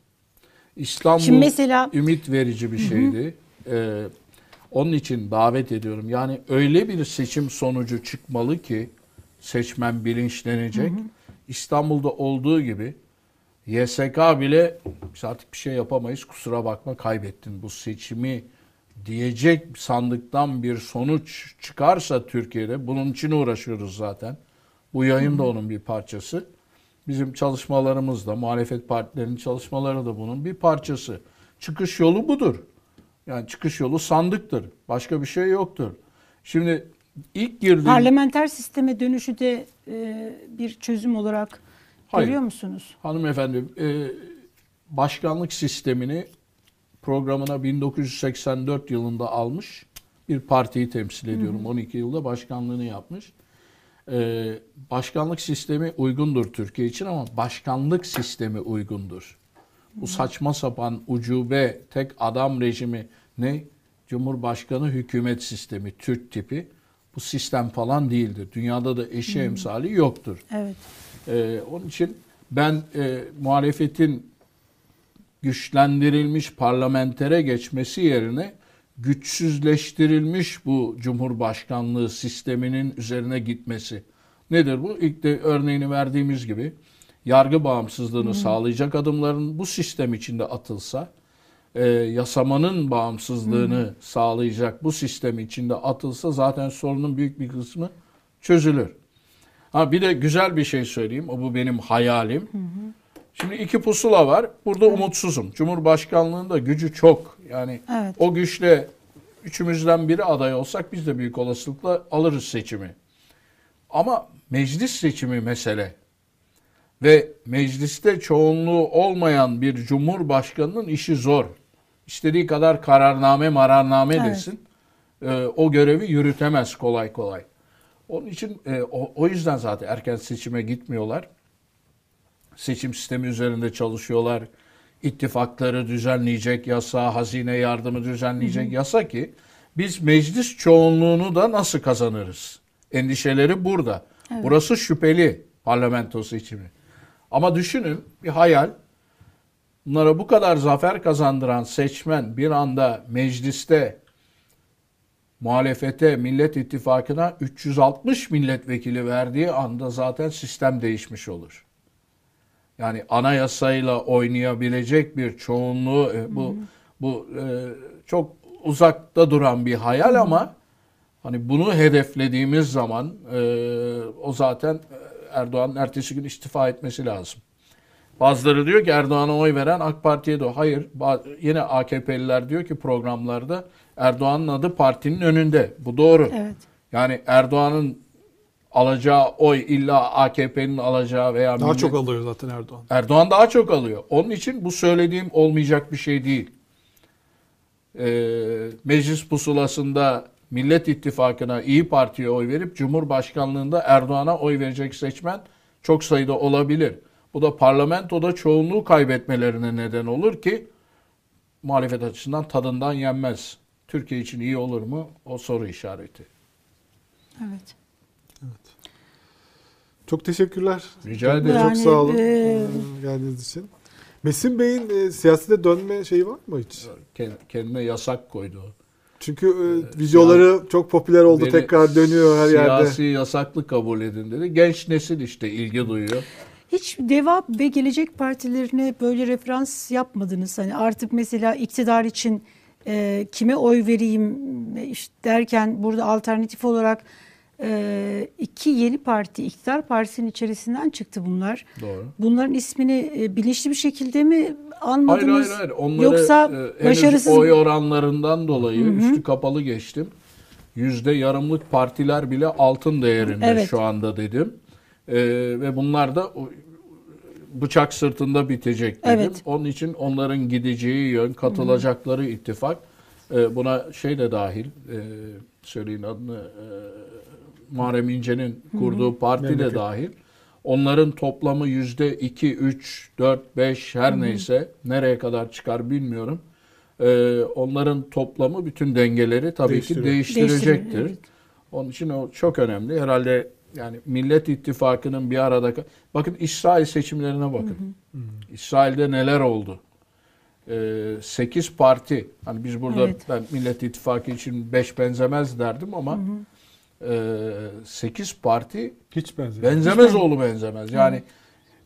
İstanbul
Şimdi mesela
ümit verici bir şeydi. Ee, onun için davet ediyorum. Yani öyle bir seçim sonucu çıkmalı ki seçmen bilinçlenecek. İstanbul'da olduğu gibi YSK bile biz artık bir şey yapamayız kusura bakma kaybettin bu seçimi diyecek sandıktan bir sonuç çıkarsa Türkiye'de bunun için uğraşıyoruz zaten. Bu yayın da onun bir parçası. Bizim çalışmalarımız da muhalefet partilerinin çalışmaları da bunun bir parçası. Çıkış yolu budur. Yani çıkış yolu sandıktır. Başka bir şey yoktur. Şimdi ilk girdiğim
parlamenter sisteme dönüşü de e, bir çözüm olarak
Hayır.
görüyor musunuz?
Hanımefendi, e, başkanlık sistemini programına 1984 yılında almış bir partiyi temsil ediyorum. 12 yılda başkanlığını yapmış. E, başkanlık sistemi uygundur Türkiye için ama başkanlık sistemi uygundur. Bu saçma sapan ucube tek adam rejimi ne? Cumhurbaşkanı hükümet sistemi, Türk tipi. Bu sistem falan değildir. Dünyada da eşi emsali yoktur.
Evet.
Ee, onun için ben e, muhalefetin güçlendirilmiş parlamentere geçmesi yerine güçsüzleştirilmiş bu cumhurbaşkanlığı sisteminin üzerine gitmesi. Nedir bu? İlk de örneğini verdiğimiz gibi yargı bağımsızlığını sağlayacak adımların bu sistem içinde atılsa, e, yasamanın bağımsızlığını sağlayacak bu sistem içinde atılsa zaten sorunun büyük bir kısmı çözülür. Ha bir de güzel bir şey söyleyeyim. O bu benim hayalim. Şimdi iki pusula var. Burada umutsuzum. Cumhurbaşkanlığında gücü çok. Yani
Evet.
o güçle üçümüzden biri aday olsak biz de büyük olasılıkla alırız seçimi. Ama meclis seçimi mesele. Ve mecliste çoğunluğu olmayan bir cumhurbaşkanının işi zor. İstediği kadar kararname mararname
Evet.
desin. Ee, o görevi yürütemez kolay kolay. Onun için e, o, o yüzden zaten erken seçime gitmiyorlar. Seçim sistemi üzerinde çalışıyorlar. İttifakları düzenleyecek yasa, hazine yardımı düzenleyecek yasa ki biz meclis çoğunluğunu da nasıl kazanırız? Endişeleri burada. Burası şüpheli parlamento seçimi. Ama düşünün bir hayal. Bunlara bu kadar zafer kazandıran seçmen bir anda mecliste muhalefete, Millet İttifakı'na 360 milletvekili verdiği anda zaten sistem değişmiş olur. Yani anayasayla oynayabilecek bir çoğunluğu e, bu bu e, çok uzakta duran bir hayal ama hani bunu hedeflediğimiz zaman e, o zaten e, Erdoğan'ın ertesi gün istifa etmesi lazım. Bazıları diyor ki Erdoğan'a oy veren AK Parti'ye de hayır. Yine AKP'liler diyor ki programlarda Erdoğan'ın adı partinin önünde. Bu doğru.
Evet.
Yani Erdoğan'ın alacağı oy illa AKP'nin alacağı veya
Daha
millet-
çok alıyor zaten Erdoğan.
Erdoğan daha çok alıyor. Onun için bu söylediğim olmayacak bir şey değil. Ee, meclis pusulasında Millet İttifakı'na İyi Parti'ye oy verip Cumhurbaşkanlığında Erdoğan'a oy verecek seçmen çok sayıda olabilir. Bu da parlamentoda çoğunluğu kaybetmelerine neden olur ki muhalefet açısından tadından yenmez. Türkiye için iyi olur mu? O soru işareti.
Evet.
Çok teşekkürler.
Rica ederim.
Yani,
çok sağ olun
e,
e, geldiğiniz için. Mesin Bey'in e, siyasete dönme şeyi var mı hiç?
Kend- Kendine yasak koydu.
Çünkü e, videoları çok popüler oldu.
Beni
Tekrar dönüyor her yerde.
Siyasi yasaklı kabul edin dedi. Genç nesil işte ilgi duyuyor.
Hiç Deva ve Gelecek Partilerine böyle referans yapmadınız. Hani artık mesela iktidar için e, kime oy vereyim e, işte derken burada alternatif olarak e, iki yeni parti, iktidar partisinin içerisinden çıktı bunlar.
Doğru.
Bunların ismini e, bilinçli bir şekilde mi
Hayır
almadınız?
hayır hayır. Onları
Yoksa
e,
başarısız
oy oranlarından dolayı üstü kapalı geçtim. Yüzde yarımlık partiler bile altın değerinde
Evet.
şu anda dedim. Ee, ve bunlar da bıçak sırtında bitecek dedim.
Evet.
Onun için onların gideceği yön, katılacakları ittifak e, buna şey de dahil e, söyleyin adını e, Muharrem İnce'nin kurduğu parti de
Memleket.
dahil. Onların toplamı yüzde 2, 3, 4, 5 her neyse nereye kadar çıkar bilmiyorum. E, onların toplamı bütün dengeleri tabii ki
Değiştiriyor.
değiştirecektir.
Değiştirir, evet.
Onun için o çok önemli. Herhalde yani Millet İttifakı'nın bir arada... Bakın İsrail seçimlerine bakın. İsrail'de neler oldu? 8 parti, hani biz burada
Evet.
ben Millet İttifakı için 5 benzemez derdim ama 8 parti
Hiç benzemiyor.
benzemez oğlu benzemez. Yani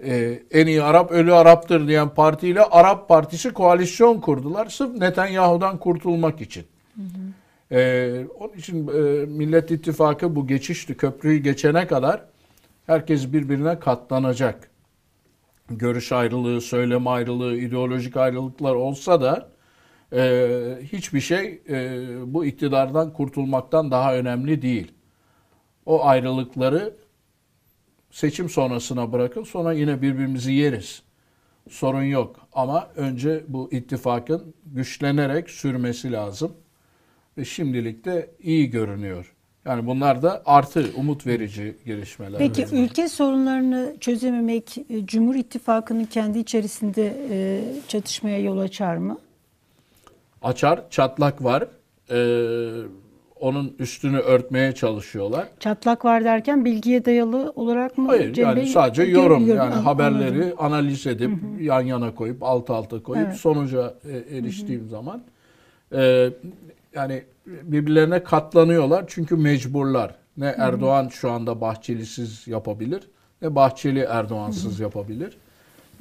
e, en iyi Arap ölü Arap'tır diyen partiyle Arap Partisi koalisyon kurdular. Sırf Netanyahu'dan kurtulmak için. E, onun için e, Millet İttifakı bu geçişli köprüyü geçene kadar herkes birbirine katlanacak. Görüş ayrılığı, söylem ayrılığı, ideolojik ayrılıklar olsa da e, hiçbir şey e, bu iktidardan kurtulmaktan daha önemli değil. O ayrılıkları seçim sonrasına bırakın sonra yine birbirimizi yeriz. Sorun yok ama önce bu ittifakın güçlenerek sürmesi lazım. Ve şimdilik de iyi görünüyor. Yani bunlar da artı umut verici gelişmeler.
Peki ülke sorunlarını çözememek e, Cumhur İttifakı'nın kendi içerisinde e, çatışmaya yol açar mı?
Açar, çatlak var. Ee, onun üstünü örtmeye çalışıyorlar.
Çatlak var derken bilgiye dayalı olarak mı?
Hayır
Cem
yani
Bey?
sadece yorum
gör-
yani
an-
haberleri
anladım.
analiz edip yan yana koyup alt alta koyup
Evet.
sonuca e, eriştiğim zaman e, yani birbirlerine katlanıyorlar çünkü mecburlar. Ne Erdoğan şu anda Bahçelisiz yapabilir ne Bahçeli Erdoğansız yapabilir.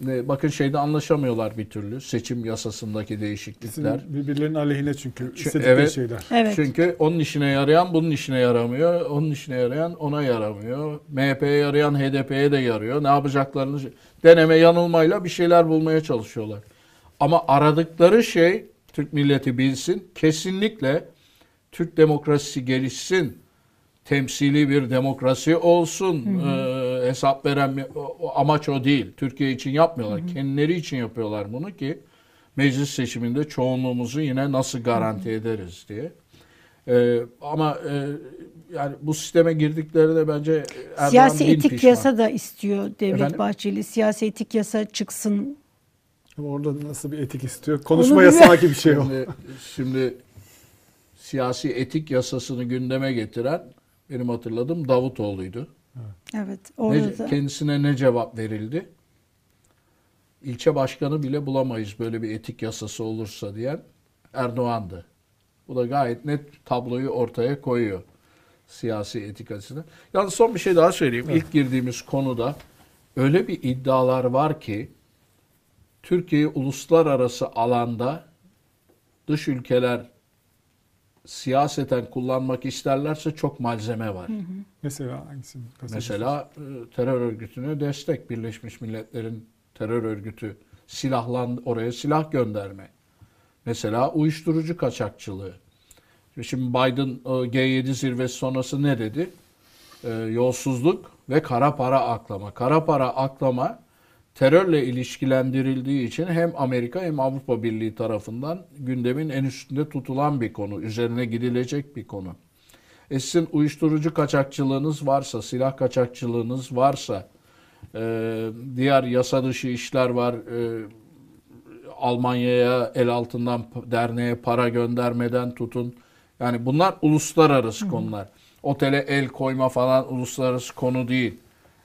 Ne, bakın şeyde anlaşamıyorlar bir türlü seçim yasasındaki değişiklikler.
Birbirlerinin aleyhine çünkü
Çü-
istedikleri
evet.
şeyler.
Evet.
Çünkü onun işine yarayan bunun işine yaramıyor. Onun işine yarayan ona yaramıyor. MHP'ye yarayan HDP'ye de yarıyor. Ne yapacaklarını deneme yanılmayla bir şeyler bulmaya çalışıyorlar. Ama aradıkları şey Türk milleti bilsin. Kesinlikle Türk demokrasisi gelişsin. Temsili bir demokrasi olsun. Ee, hesap veren bir- o- o amaç o değil. Türkiye için yapmıyorlar. Kendileri için yapıyorlar bunu ki meclis seçiminde çoğunluğumuzu yine nasıl garanti ederiz diye. Ee, ama e, yani bu sisteme girdiklerinde bence Erdoğan
Siyasi etik
pişman.
yasa da istiyor Devlet
Efendim?
Bahçeli. Siyasi etik yasa çıksın.
Ama orada nasıl bir etik istiyor? Konuşma
Onu
yasağı gibi bir şey o.
Şimdi, şimdi siyasi etik yasasını gündeme getiren benim hatırladığım Davutoğlu'ydu.
Evet.
Ne-
Orada da.
kendisine ne cevap verildi? İlçe başkanı bile bulamayız böyle bir etik yasası olursa diyen Erdoğan'dı. Bu da gayet net tabloyu ortaya koyuyor siyasi etik açısından. Yalnız son bir şey daha söyleyeyim. İlk girdiğimiz konuda öyle bir iddialar var ki Türkiye'yi uluslararası alanda dış ülkeler siyaseten kullanmak isterlerse çok malzeme var.
Mesela hangisini? kastediyorsun?
Mesela e, terör örgütüne destek Birleşmiş Milletler'in terör örgütü silahlan oraya silah gönderme. Mesela uyuşturucu kaçakçılığı. Şimdi Biden e, G7 zirvesi sonrası ne dedi? E, yolsuzluk ve kara para aklama. Kara para aklama terörle ilişkilendirildiği için hem Amerika hem Avrupa Birliği tarafından gündemin en üstünde tutulan bir konu. Üzerine gidilecek bir konu. E sizin uyuşturucu kaçakçılığınız varsa, silah kaçakçılığınız varsa, e, diğer yasa dışı işler var, e, Almanya'ya el altından derneğe para göndermeden tutun. Yani bunlar uluslararası konular. Otele el koyma falan uluslararası konu değil.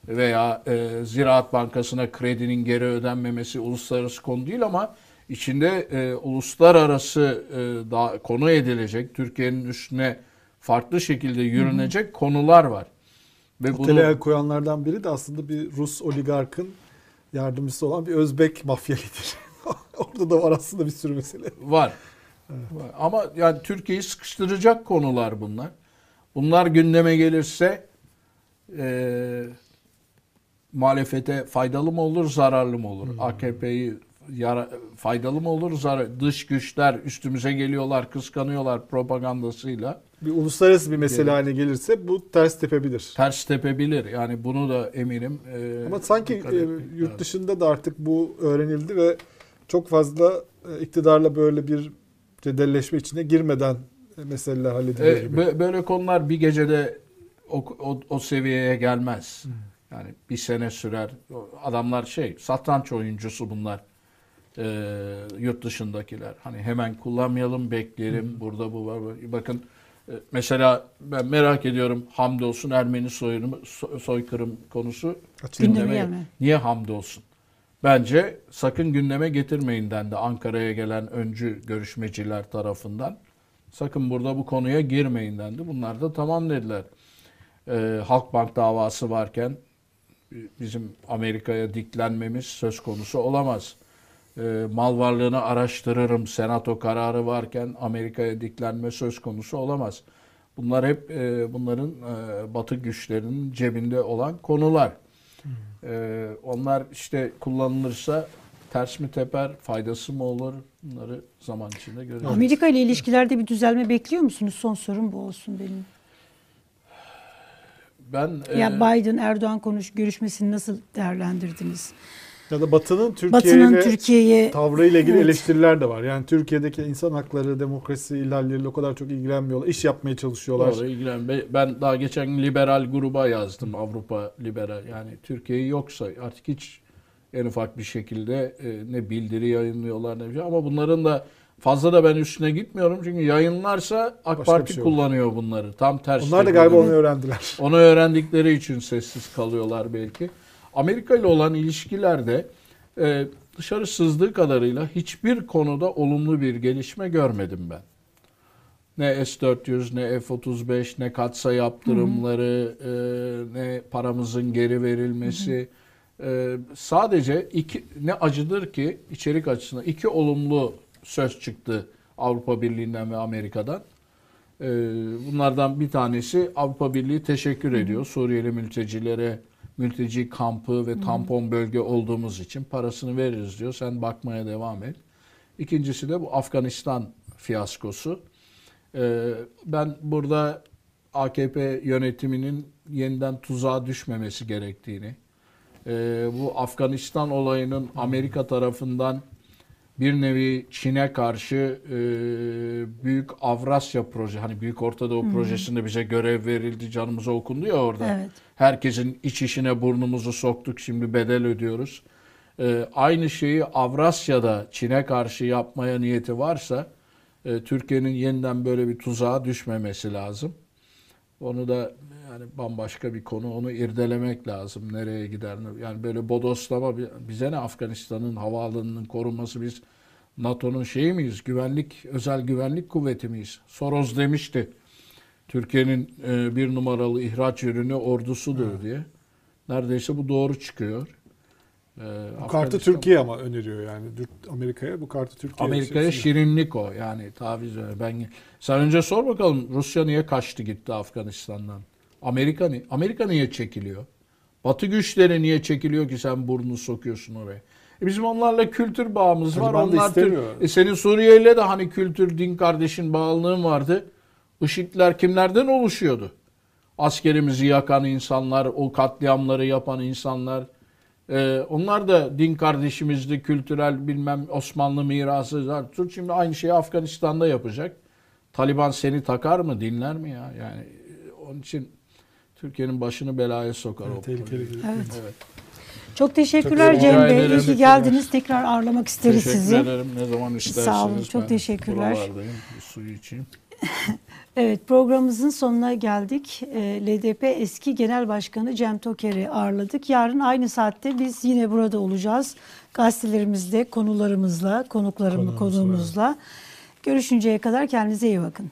Veya e, Ziraat Bankası'na kredinin geri ödenmemesi uluslararası konu değil ama içinde e, uluslararası e, da, konu edilecek, Türkiye'nin üstüne farklı şekilde yürünecek konular var. Ve
Otele el koyanlardan biri de aslında bir Rus oligarkın yardımcısı olan bir Özbek mafya lideri. Orada da var aslında bir sürü mesele.
Var. Var. Ama yani Türkiye'yi sıkıştıracak konular bunlar. Bunlar gündeme gelirse e, muhalefete faydalı mı olur, zararlı mı olur? AKP'yi yara, faydalı mı olur? Zarar, dış güçler üstümüze geliyorlar, kıskanıyorlar propagandasıyla.
Bir uluslararası bir mesele haline gelirse bu ters tepebilir.
Ters tepebilir. Yani bunu da eminim. e,
Ama sanki e, yurt dışında da artık bu öğrenildi ve çok fazla e, iktidarla böyle bir cedelleşme içine girmeden e, meseleler hallediliyor
E,
gibi.
böyle konular bir gecede o, o, o seviyeye gelmez. Yani bir sene sürer. Adamlar şey satranç oyuncusu bunlar. E, yurt dışındakiler. Hani hemen kullanmayalım bekleyelim. Burada bu var. Bakın e, mesela ben merak ediyorum hamdolsun Ermeni soyunu, so- soykırım konusu
Açılıyor.
Gündeme gelme.
niye hamdolsun? Bence sakın gündeme getirmeyin dendi Ankara'ya gelen öncü görüşmeciler tarafından. Sakın burada bu konuya girmeyin dendi. Bunlar da tamam dediler. Ee, Halkbank davası varken bizim Amerika'ya diklenmemiz söz konusu olamaz. Ee, mal varlığını araştırırım senato kararı varken Amerika'ya diklenme söz konusu olamaz. Bunlar hep e, bunların e, batı güçlerinin cebinde olan konular. Ee, onlar işte kullanılırsa ters mi teper, faydası mı olur? Bunları zaman içinde göreceğiz.
Amerika ile ilişkilerde bir düzelme bekliyor musunuz? Son sorum bu olsun benim.
Ben e,
Ya Biden Erdoğan konuş görüşmesini nasıl değerlendirdiniz?
Ya da Batı'nın Türkiye'ye
Türkiye'ye
tavrıyla ilgili
Evet.
eleştiriler de var. Yani Türkiye'deki insan hakları, demokrasi ihlalleriyle o kadar çok ilgilenmiyorlar. İş yapmaya çalışıyorlar.
Doğru, ilgilen. Be- Ben daha geçen gün liberal gruba yazdım. Avrupa liberal. Yani Türkiye'yi yoksa artık hiç en ufak bir şekilde e, ne bildiri yayınlıyorlar ne bir şey. Ama bunların da fazla da ben üstüne gitmiyorum. Çünkü yayınlarsa AK
Başka
Parti
şey olur.
kullanıyor bunları. Tam tersi.
Onlar da galiba onu öğrendiler.
Onu öğrendikleri için sessiz kalıyorlar belki. Amerika ile olan ilişkilerde e, dışarı sızdığı kadarıyla hiçbir konuda olumlu bir gelişme görmedim ben. Ne S-400, ne F-35, ne katsa yaptırımları, e, ne paramızın geri verilmesi. E, sadece iki ne acıdır ki içerik açısından iki olumlu söz çıktı Avrupa Birliği'nden ve Amerika'dan. Ee, Bunlardan bir tanesi Avrupa Birliği teşekkür ediyor. Suriyeli mültecilere mülteci kampı ve tampon bölge olduğumuz için parasını veririz diyor. Sen bakmaya devam et. İkincisi de bu Afganistan fiyaskosu. Ee, Ben burada AKP yönetiminin yeniden tuzağa düşmemesi gerektiğini, e, bu Afganistan olayının Amerika tarafından bir nevi Çin'e karşı e, Büyük Avrasya proje hani Büyük Orta Doğu projesinde bize görev verildi canımıza okundu ya orada.
Evet.
Herkesin iç işine burnumuzu soktuk şimdi bedel ödüyoruz. E, aynı şeyi Avrasya'da Çin'e karşı yapmaya niyeti varsa e, Türkiye'nin yeniden böyle bir tuzağa düşmemesi lazım. Onu da yani bambaşka bir konu. Onu irdelemek lazım. Nereye gider? Yani böyle bodoslama bize ne Afganistan'ın havaalanının korunması biz NATO'nun şeyi miyiz? Güvenlik, özel güvenlik kuvveti miyiz? Soros demişti. Türkiye'nin e, bir numaralı ihraç ürünü ordusudur diye. Neredeyse bu doğru çıkıyor. E,
Bu kartı Türkiye ama öneriyor yani. Amerika'ya bu kartı Türkiye.
Amerika'ya şirinlik o. Yani taviz. Ben sen önce sor bakalım Rusya niye kaçtı gitti Afganistan'dan? Amerika ni Amerika niye çekiliyor? Batı güçleri niye çekiliyor ki sen burnunu sokuyorsun oraya? E bizim onlarla kültür bağımız var.
Taliban
Onlar Tür- e senin Suriye ile de hani kültür, din kardeşin bağlılığın vardı. IŞİD'ler kimlerden oluşuyordu? Askerimizi yakan insanlar, o katliamları yapan insanlar. Ee, onlar da din kardeşimizdi, kültürel bilmem Osmanlı mirası. Şimdi aynı şeyi Afganistan'da yapacak. Taliban seni takar mı, dinler mi ya? Yani e, onun için Türkiye'nin başını belaya sokar
Evet,
o.
tehlikeli.
proje.
Evet.
Evet.
Çok teşekkürler
Çok
Cem Bey. İyi ki geldiniz. Tekrar ağırlamak isteriz
Teşekkür
sizi.
ederim. Ne zaman isterseniz.
Sağ olun, çok
ben
teşekkürler.
buralardayım. Bir suyu içeyim.
Evet programımızın sonuna geldik. Ee, LDP eski genel başkanı Cem Toker'i ağırladık. Yarın aynı saatte biz yine burada olacağız. Gazetelerimizde konularımızla, konuklarımı
Konuğumuz,
konuğumuzla. Görüşünceye kadar kendinize iyi bakın.